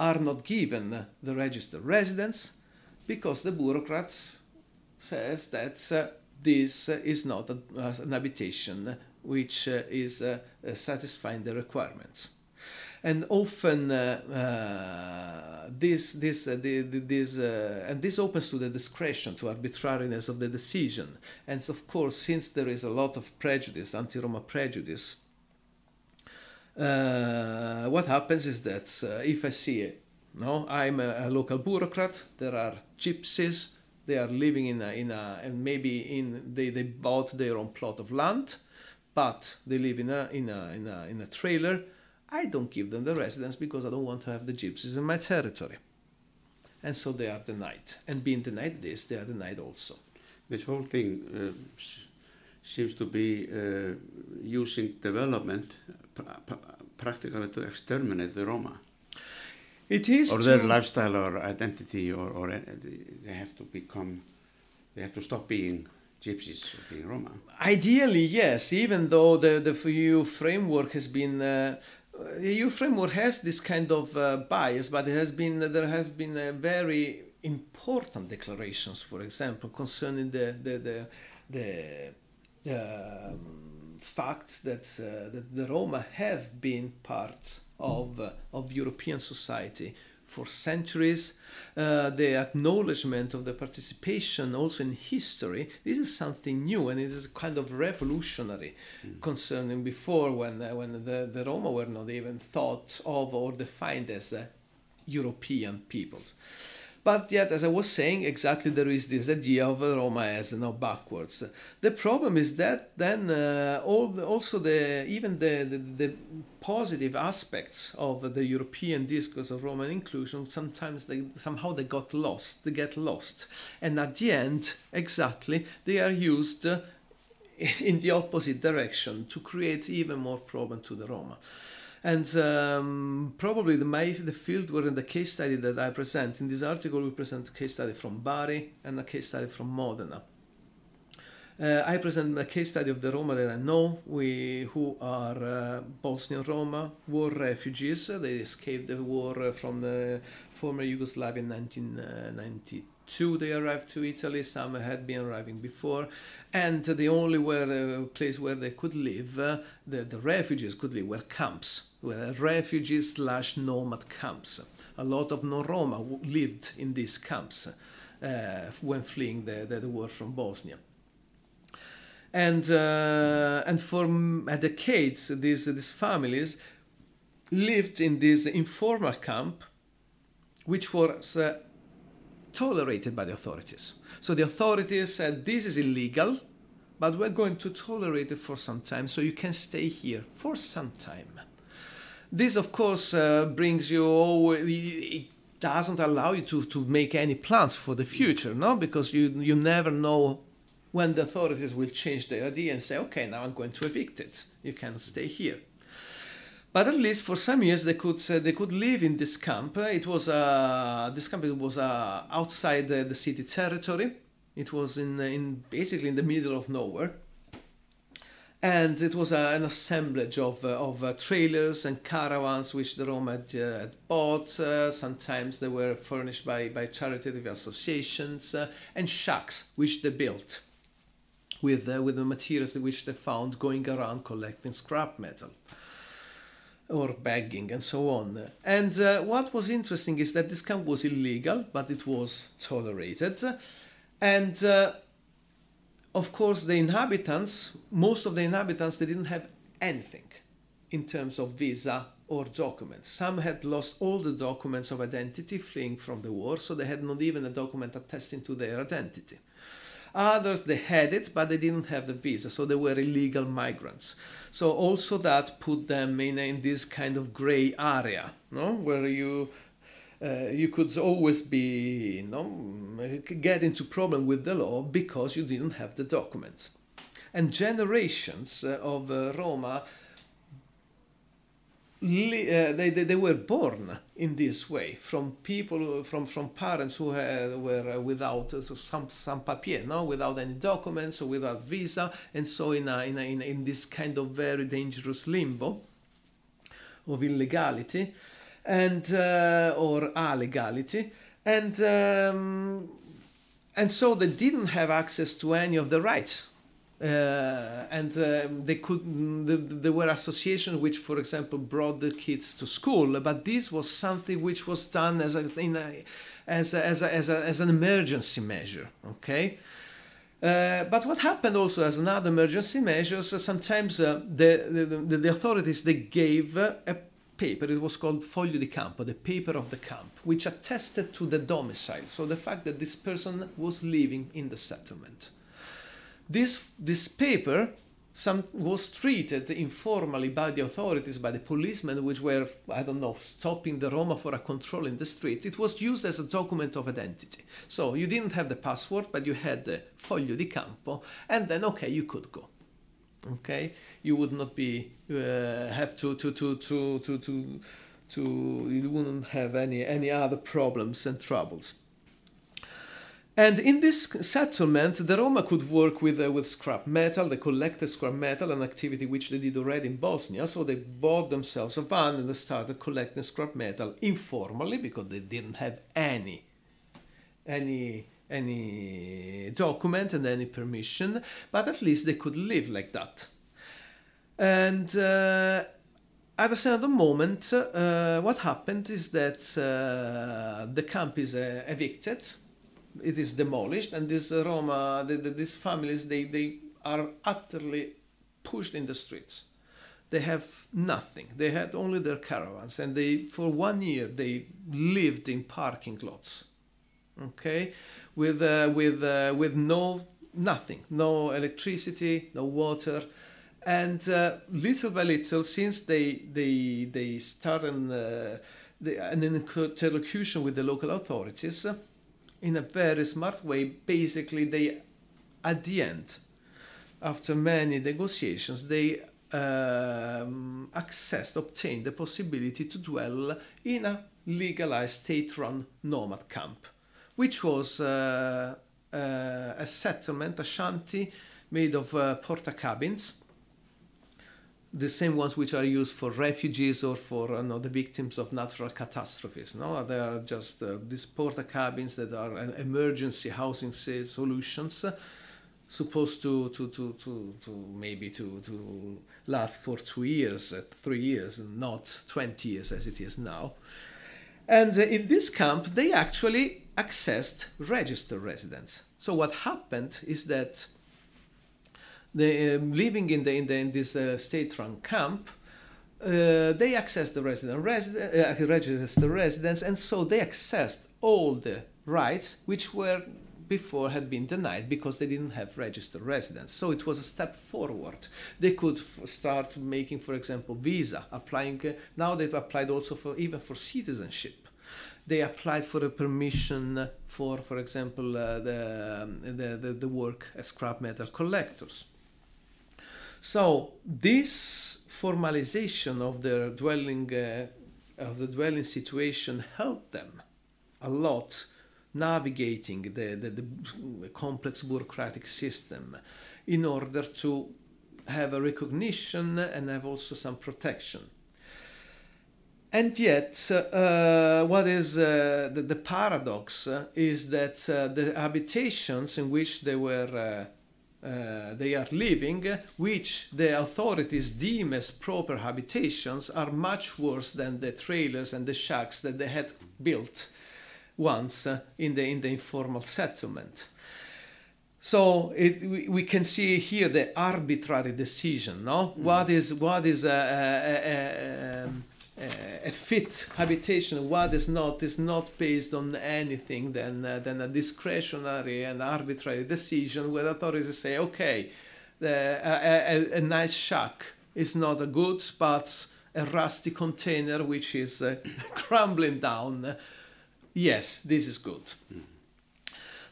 S2: are not given the registered residence because the bureaucrats says that uh, this uh, is not a, uh, an habitation which uh, is uh, uh, satisfying the requirements. And often this, this, the, the, this, and this opens to the discretion, to arbitrariness of the decision. And of course, since there is a lot of prejudice, anti-Roma prejudice, uh, what happens is that uh, if I see it, no, I'm a, a, local bureaucrat. There are gypsies. They are living in a, in a and maybe in they, they bought their own plot of land, but they live in a in a in a in a trailer. I don't give them the residence because I don't want to have the gypsies in my territory, and so they are denied. And being denied this, they are denied also.
S1: This whole thing uh, seems to be uh, using development practically to exterminate the Roma.
S2: It is
S1: or their lifestyle or identity, or, or they have to become, they have to stop being gypsies or being Roma.
S2: Ideally, yes. Even though the the EU framework has been. Uh, the EU framework has this kind of uh, bias, but it has been there has been uh, very important declarations, for example, concerning the the the, the um, fact that, uh, that the Roma have been part of, uh, of European society for centuries. Uh, the acknowledgement of the participation also in history, this is something new and it is kind of revolutionary mm. concerning before when, uh, when the, the Roma were not even thought of or defined as uh, European peoples. But yet, as I was saying, exactly there is this idea of Roma as you know, backwards. The problem is that then uh, all the, also the even the, the, the positive aspects of the European discourse of Roman inclusion sometimes they somehow they got lost. They get lost, and at the end, exactly they are used. Uh, in the opposite direction to create even more problem to the Roma. And um, probably the, my, the field where in the case study that I present, in this article we present a case study from Bari and a case study from Modena. Uh, I present a case study of the Roma that I know, we, who are uh, Bosnian Roma, war refugees. They escaped the war from the former Yugoslavia in 1992. They arrived to Italy, some had been arriving before, and the only where, uh, place where they could live, uh, the, the refugees could live, were camps, were refugees slash nomad camps. A lot of non-Roma lived in these camps uh, when fleeing the, the, the, war from Bosnia. And, uh, and for decades, these, these families lived in this informal camp, which was uh, tolerated by the authorities. So the authorities said this is illegal, but we're going to tolerate it for some time, so you can stay here for some time. This, of course, uh, brings you. It doesn't allow you to, to make any plans for the future, no, because you you never know when the authorities will change their idea and say, okay, now I'm going to evict it. You can stay here. But at least for some years they could uh, they could live in this camp. It was uh, this camp it was uh, outside the, the, city territory. It was in in basically in the middle of nowhere, and it was uh, an assemblage of uh, of uh, trailers and caravans which the Roma had, had bought. sometimes they were furnished by by charitative associations and shacks which they built with with the materials which they found going around collecting scrap metal or begging and so on. And uh, what was interesting is that this camp was illegal, but it was tolerated. And uh, of course, the inhabitants, most of the inhabitants, they didn't have anything in terms of visa or documents. Some had lost all the documents of identity fleeing from the war, so they had not even a document attesting to their identity. Others, they had it, but they didn't have the visa, so they were illegal migrants. So also that put them in, in this kind of gray area, no? where you uh, you could always be, you know, get into problem with the law because you didn't have the documents. And generations uh, of uh, Roma uh, they, they, they, were born in this way from people from from parents who had, were without so some some papier no without any documents or without visa and so in a, in, a, in, in this kind of very dangerous limbo of illegality and uh, or illegality and um, and so they didn't have access to any of the rights. Uh, and uh, they could there were associations which for example brought the kids to school but this was something which was done as a, a as a, as, a, as, as an emergency measure okay? Uh, but what happened also as another emergency measures uh, sometimes uh, the, the, the, authorities they gave uh, a paper it was called foglio di campo the paper of the camp which attested to the domicile so the fact that this person was living in the settlement this, this paper some, was treated informally by the authorities, by the policemen, which were, I don't know, stopping the Roma for a control in the street. It was used as a document of identity. So you didn't have the password, but you had the foglio di campo, and then, okay, you could go. Okay? You would not be, uh, have to, to, to, to, to, to, to, you wouldn't have any, any other problems and troubles. And in this settlement, the Roma could work with, uh, with scrap metal. They collected scrap metal, an activity which they did already in Bosnia. So they bought themselves a van and they started collecting scrap metal informally because they didn't have any, any, any document and any permission. But at least they could live like that. And uh, at a certain moment, uh, what happened is that uh, the camp is uh, evicted it is demolished, and these Roma, the, the, these families, they, they are utterly pushed in the streets. They have nothing. They had only their caravans, and they for one year they lived in parking lots. okay, with uh, with uh, with no nothing, no electricity, no water, and uh, little by little, since they they they start an, uh, an interlocution with the local authorities uh, in a very smart way, basically they at the end, after many negotiations, they um, accessed, obtained the possibility to dwell in a legalized state-run nomad camp, which was uh, uh, a settlement, a shanty made of uh, porta cabins, the same ones which are used for refugees or for uh, no, the victims of natural catastrophes. No, they are just uh, these porta cabins that are uh, emergency housing solutions, uh, supposed to, to, to, to, to maybe to, to last for two years, uh, three years, not 20 years as it is now. And in this camp, they actually accessed registered residence. So what happened is that they, um, living in, the, in, the, in this uh, state-run camp, uh, they accessed the resident, resident uh, registered residence, and so they accessed all the rights which were before had been denied because they didn't have registered residence. So it was a step forward. They could start making, for example, visa, applying. Uh, now they've applied also for even for citizenship. They applied for a permission for, for example, uh, the, um, the, the the work as scrap metal collectors. So this formalization of their dwelling uh, of the dwelling situation helped them a lot navigating the, the, the complex bureaucratic system in order to have a recognition and have also some protection. And yet, uh, what is uh, the, the, paradox uh, is that uh, the habitations in which they were uh, they are living, which the authorities deem as proper habitations, are much worse than the trailers and the shacks that they had built once uh, in the in the informal settlement. So it, we, we can see here the arbitrary decision. No, mm. what is what is a, a, a, a, fit habitation? What is not is not based on anything than uh, than a discretionary and arbitrary decision where authorities say, okay, the, a, a, nice shack is not a good, but a rusty container which is uh, crumbling down yes, this is good. Mm.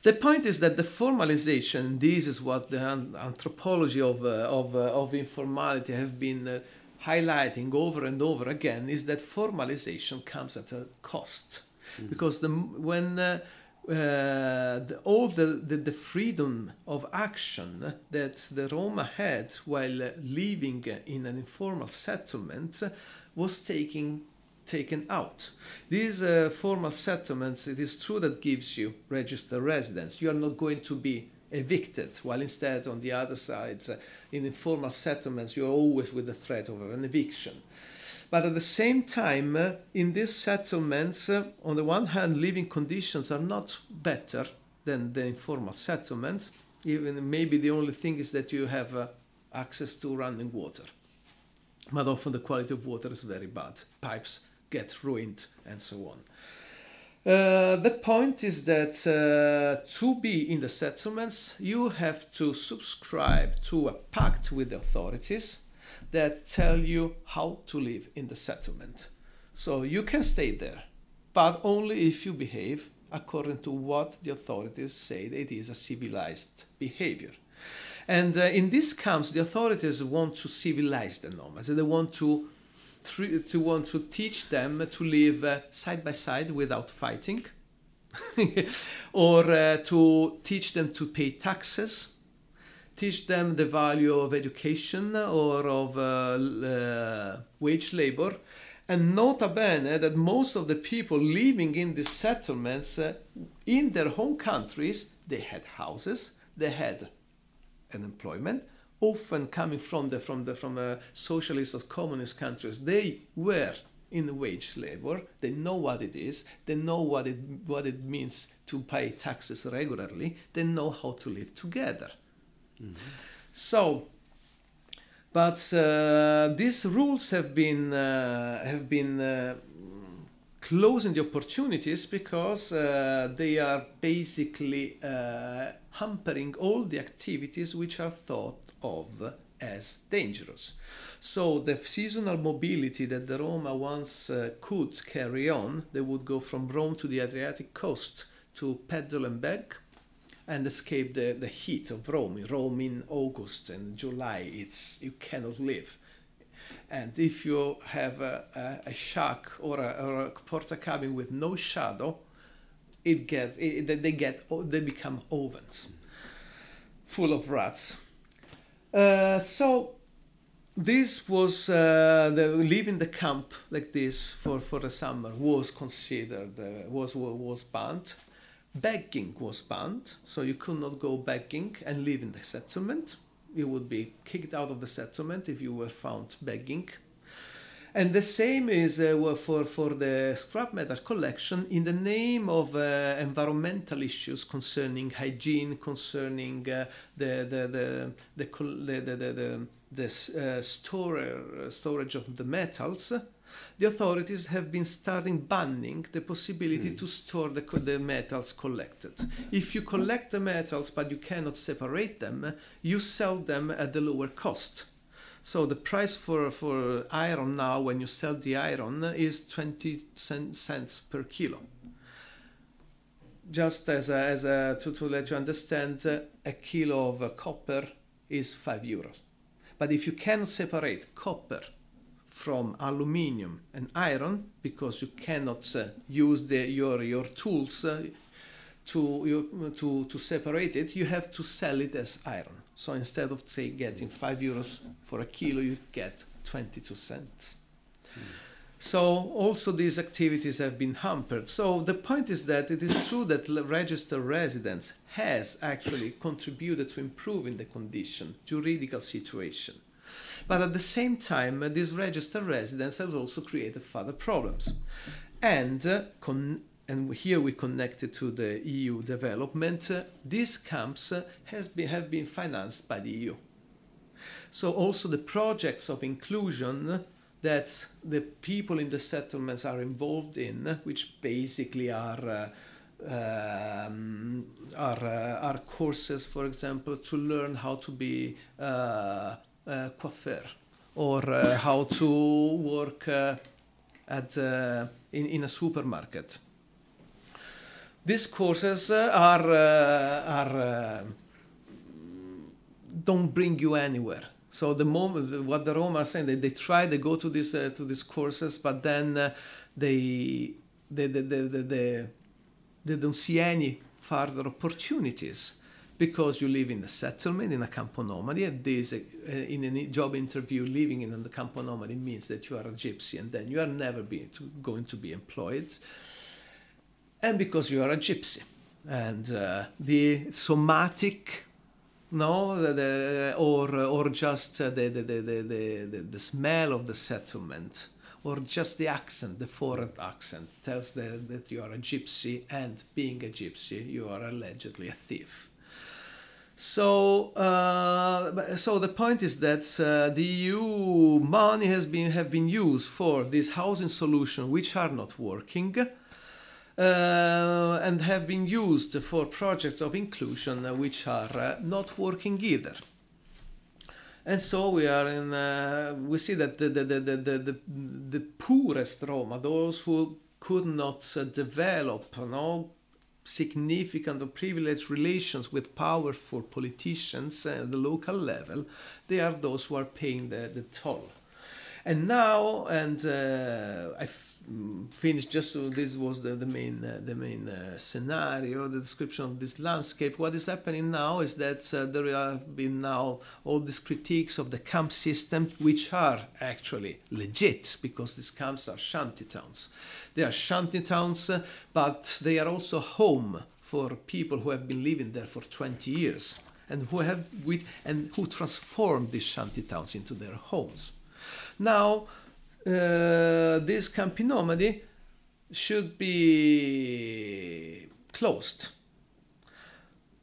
S2: The point is that the formalization, this is what the anthropology of, uh, of, uh, of informality have been uh, highlighting over and over again, is that formalization comes at a cost. Mm. Because the, when uh, uh, the, all the, the, the, freedom of action that the Roma had while living in an informal settlement was taking taken out. These uh, formal settlements, it is true that gives you registered residence. You are not going to be evicted, while instead, on the other side, uh, in informal settlements, you are always with the threat of an eviction. But at the same time, uh, in these settlements, uh, on the one hand, living conditions are not better than the informal settlements. Even maybe the only thing is that you have uh, access to running water. But often the quality of water is very bad. Pipes get ruined and so on. Uh, the point is that uh, to be in the settlements, you have to subscribe to a pact with the authorities that tell you how to live in the settlement. So you can stay there, but only if you behave according to what the authorities say it is a civilized behavior. And uh, in these camps, the authorities want to civilize the nomads. They want to to want to teach them to live uh, side by side without fighting, or uh, to teach them to pay taxes, teach them the value of education or of uh, uh wage labor. And nota bene that most of the people living in these settlements uh, in their home countries, they had houses, they had an employment, often coming from the from the from a socialist or communist countries, they were in wage labor. They know what it is. They know what it what it means to pay taxes regularly. They know how to live together. Mm-hmm. So, but uh, these rules have been uh, have been uh, closing the opportunities because uh, they are basically uh, hampering all the activities which are thought of as dangerous. So the seasonal mobility that the Roma once uh, could carry on, they would go from Rome to the Adriatic coast to peddle and beg and escape the, the heat of Rome. In Rome in August and July, it's you cannot live. And if you have a, a, a shack or a, or a porta cabin with no shadow, it gets it, they get they become ovens full of rats. Uh, so this was uh, the leaving the camp like this for, for the summer was considered uh, was was banned. Begging was banned, so you could not go begging and live in the settlement. You would be kicked out of the settlement if you were found begging. And the same is uh, for, for the scrap metal collection in the name of uh, environmental issues concerning hygiene, concerning uh, the, the, the, the, the, the, the, the uh, store, storage of the metals the authorities have been starting banning the possibility mm. to store the, the metals collected. If you collect the metals but you cannot separate them, you sell them at the lower cost. So the price for, for iron now, when you sell the iron, is 20 cents per kilo. Just as a, as a, to, to let you understand, a kilo of copper is 5 euros. But if you cannot separate copper from aluminium and iron because you cannot uh, use the, your, your tools uh, to, to, to separate it, you have to sell it as iron. So instead of say getting 5 euros for a kilo, you get 22 cents. Mm. So also these activities have been hampered. So the point is that it is true that registered residence has actually contributed to improving the condition, juridical situation. But at the same time, this registered residence has also created further problems. And, uh, con- and here we connect it to the EU development, uh, these camps uh, has been, have been financed by the EU. So also the projects of inclusion that the people in the settlements are involved in, which basically are uh, um, are, uh, are courses, for example, to learn how to be uh, uh, coiffeur or uh, how to work uh, at in, in a supermarket. These courses are are don't bring you anywhere. So the moment what the Roma are saying, they, they try, they go to these uh, to these courses, but then uh, they, they, they, they, they, they don't see any further opportunities because you live in a settlement in a campo nomadi and this uh, in a job interview living in a campo nomadi means that you are a gypsy and then you are never to, going to be employed and because you are a gypsy and uh, the somatic no the, the, or or just uh, the, the, the, the, the, the smell of the settlement or just the accent, the foreign accent, tells that, that you are a gypsy, and being a gypsy, you are allegedly a thief. So, uh, so the point is that uh, the EU money has been have been used for this housing solution, which are not working, and have been used for projects of inclusion, uh, which are uh, not working either. And so we are in. Uh, we see that the the, the, the, the, the poorest Roma, those who could not develop, you know, significant or privileged relations with powerful politicians at the local level, they are those who are paying the, the toll. And now, and uh, I finished just so this was the, the main, uh, the main uh, scenario, the description of this landscape. What is happening now is that uh, there have been now all these critiques of the camp system, which are actually legit because these camps are shanty towns. They are shanty towns, uh, but they are also home for people who have been living there for 20 years and who have with, and who transformed these shanty towns into their homes. Now, uh, this Campi Nomadi should be closed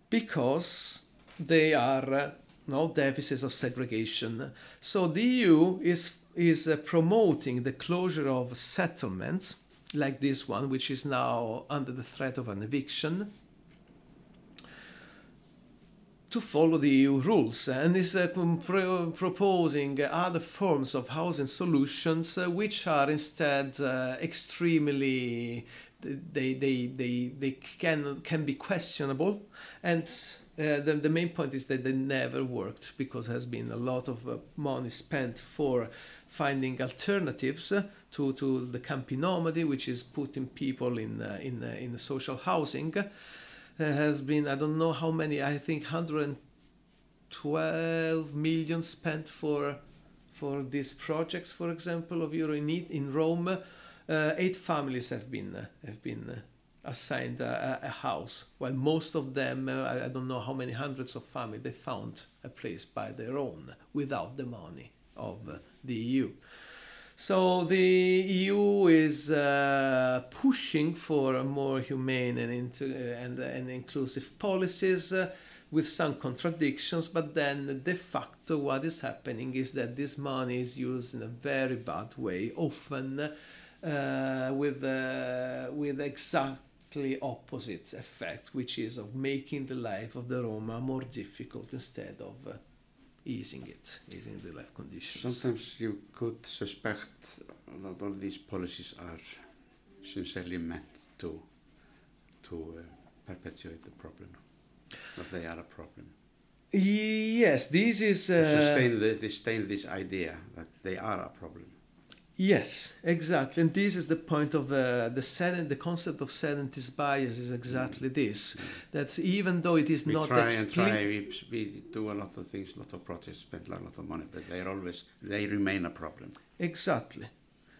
S2: because they are uh, no deficits of segregation. So the EU is is uh, promoting the closure of settlements like this one, which is now under the threat of an eviction, to follow the EU rules eh, and is uh, pro- proposing eh, other forms of housing solutions uh, which are instead uh, extremely they, they, they, they can, can be questionable and the, the main point is that they never worked because there has been a lot of money spent for finding alternatives to, to the Nomadi, which is putting people in, in, in social housing. There has been, I don't know how many, I think 112 million spent for, for these projects, for example, of Euro in, in Rome. Uh, eight families have been, have been assigned a, a, house, while most of them, uh, I, don't know how many hundreds of families, they found a place by their own without the money of the EU. So the EU is uh, pushing for more humane and, into, uh, and, and inclusive policies uh, with some contradictions, but then de facto what is happening is that this money is used in a very bad way, often uh, with, with exact exactly opposite effect, which is of making the life of the Roma more difficult instead of uh, easing it, easing the life conditions.
S1: Sometimes you could suspect that all these policies are sincerely meant to to uh, perpetuate the problem, that they are a problem.
S2: Yes, this is uh,
S1: sustain, the, sustain this idea that they are a problem.
S2: Yes, exactly. And this is the point of uh, the sedent, the concept of sedentist bias is exactly mm. this. That even though it is
S1: we
S2: not
S1: try and try, we, we do a lot of things, a lot of projects, spend a lot of money, but they are always they remain a problem.
S2: Exactly.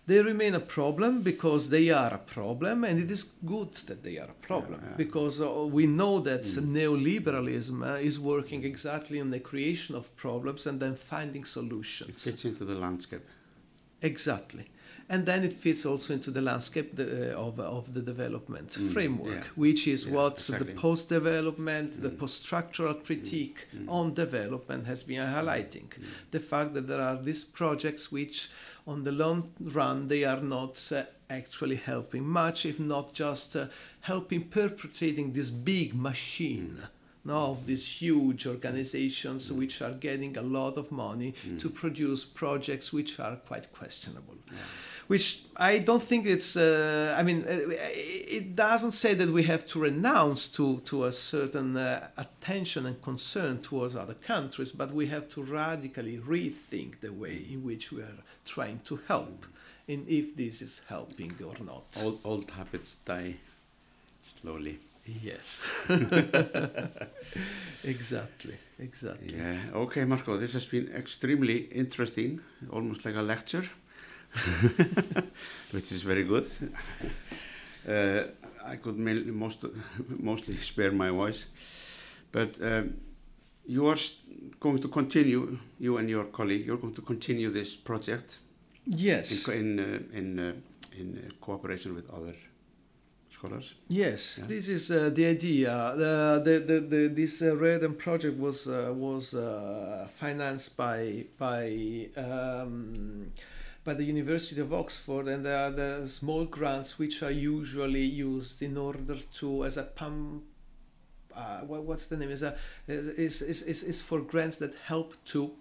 S2: They remain a problem because they are a problem, and it is good that they are a problem yeah, yeah. because uh, we know that mm. neoliberalism uh, is working exactly on the creation of problems and then finding solutions.
S1: It fits into the landscape.
S2: Exactly. And then it fits also into the landscape the, uh, of, of the development mm, framework, yeah. which is yeah, what exactly. the post development, mm. the post structural critique mm, mm. on development has been highlighting. Mm. The fact that there are these projects which, on the long run, they are not uh, actually helping much, if not just uh, helping perpetrating this big machine mm no, of these huge organizations mm. which are getting a lot of money mm. to produce projects which are quite questionable. Yeah. Which I don't think it's, uh, I mean, uh, it doesn't say that we have to renounce to, to a certain uh, attention and concern towards other countries, but we have to radically rethink the way in which we are trying to help, mm. and if this is helping or not.
S1: Old, old habits die slowly.
S2: Yes. exactly. Exactly.
S1: Yeah. Okay, Marco. This has been extremely interesting, almost like a lecture, which is very good. Uh, I could most mostly spare my voice, but um, you are going to continue. You and your colleague, you're going to continue this project.
S2: Yes.
S1: In in uh, in, uh, in cooperation with other scholars.
S2: Yes, yeah. this is uh, the idea. The, the, the, the this uh, REDEM project was uh, was uh, financed by by um, by the University of Oxford, and there are the small grants which are usually used in order to as a pump. Uh, what, what's the name? Is a is, is, is, is for grants that help to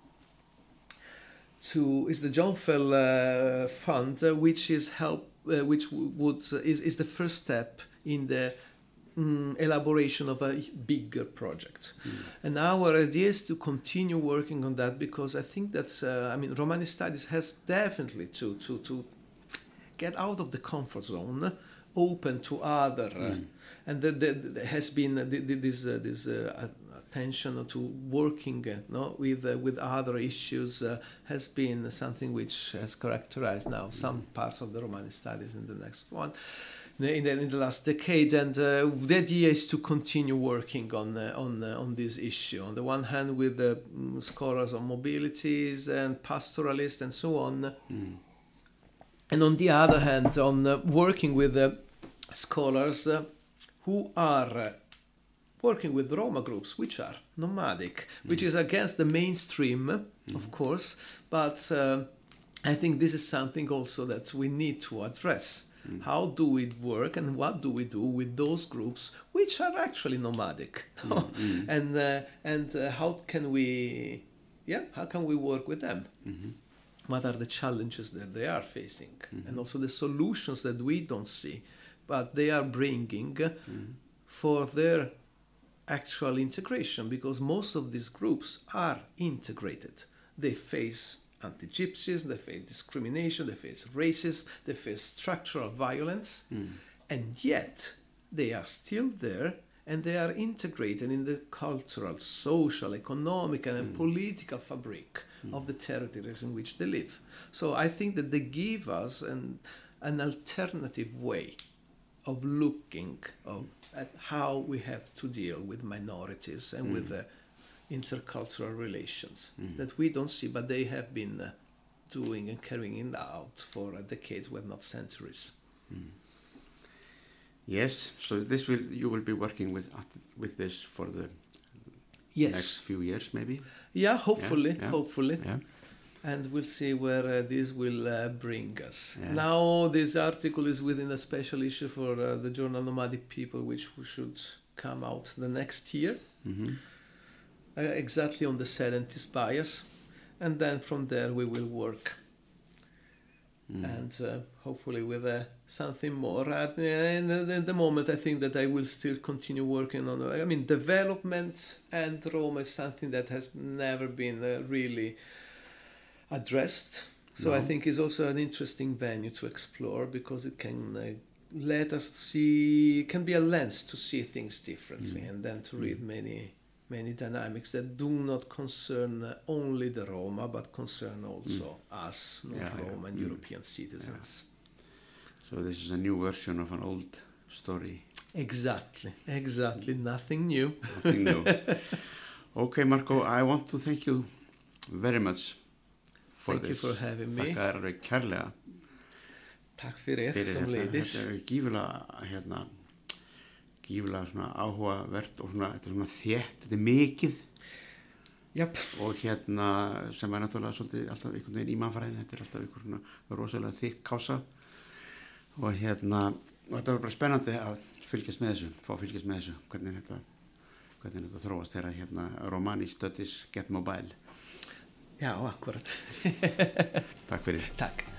S2: to is the John Fell uh, Fund, uh, which is help uh, which would uh, is, is the first step in the um, elaboration of a bigger project. Mm. And our idea is to continue working on that because I think that's, uh, I mean, Romani studies has definitely to, to, to get out of the comfort zone, open to other, mm. and there has been this, uh, this uh, attention to working uh, no, with, uh, with other issues uh, has been something which has characterized now some parts of the Romani studies in the next one. In the, in the last decade, and uh, the idea is to continue working on uh, on uh, on this issue. On the one hand, with the um, scholars on mobilities and pastoralists and so on, mm. and on the other hand, on working with scholars who are working with Roma groups, which are nomadic, which is against the mainstream, of course, but uh, I think this is something also that we need to address. Mm. How do we work and what do we do with those groups which are actually nomadic? Mm. and uh, and uh, how can we, yeah, how can we work with them? -hmm. What are the challenges that they are facing, -hmm. and also the solutions that we don't see, but they are bringing mm-hmm. for their actual integration because most of these groups are integrated. They face anti gypsyism, they face discrimination, they face racism, they face structural violence, mm. and yet they are still there and they are integrated in the cultural, social, economic, and mm. political fabric mm. of the territories in which they live. So I think that they give us an, an alternative way of looking of, at how we have to deal with minorities and with the intercultural relations mm. that we don't see, but they have been uh, doing and carrying it out for uh, decades, well, not centuries. Mm.
S1: Yes, so this will you will be working with with this for the yes. next few years, maybe.
S2: Yeah, hopefully, yeah, yeah. hopefully. Yeah. And we'll see where uh, this will uh, bring us. Now, this article is within a special issue for uh, the journal Nomadic People, which should come out the next year. Mm -hmm uh, exactly on the sedentist bias, and then from there we will work. Mm. And uh, hopefully with uh, something more. At, in, in, the moment, I think that I will still continue working on. I mean, development and Roma is something that has never been uh, really addressed. So no. I think it's also an interesting venue to explore because it can uh, let us see, it can be a lens to see things differently, mm. and then to read mm. many many dynamics that do not concern only the Roma, but concern also mm. us, not yeah, Roma yeah. and mm. European citizens.
S1: Yeah. So this is a new version of an old story.
S2: Exactly, exactly. Nothing new.
S1: Nothing new. okay, Marco, I want to thank you very much for
S2: thank
S1: this.
S2: Thank you for having me.
S1: Takk er kærlega.
S2: Takk fyrir, fyrir sem leiðis.
S1: Þetta er gífilega hérna gífilega svona áhugavert og svona, þetta er svona þétt, þetta er mikið
S2: Jáp.
S1: og hérna sem er náttúrulega svolítið alltaf einhvern veginn í mannfæðin, þetta er alltaf einhver svona rosalega þykk kása og hérna og þetta var bara spennandi að fylgjast með þessu, fá að fylgjast með þessu hvernig þetta, hvernig þetta þróast þegar hérna Romani Studies Get Mobile
S2: Já, akkurat.
S1: Takk fyrir.
S2: Takk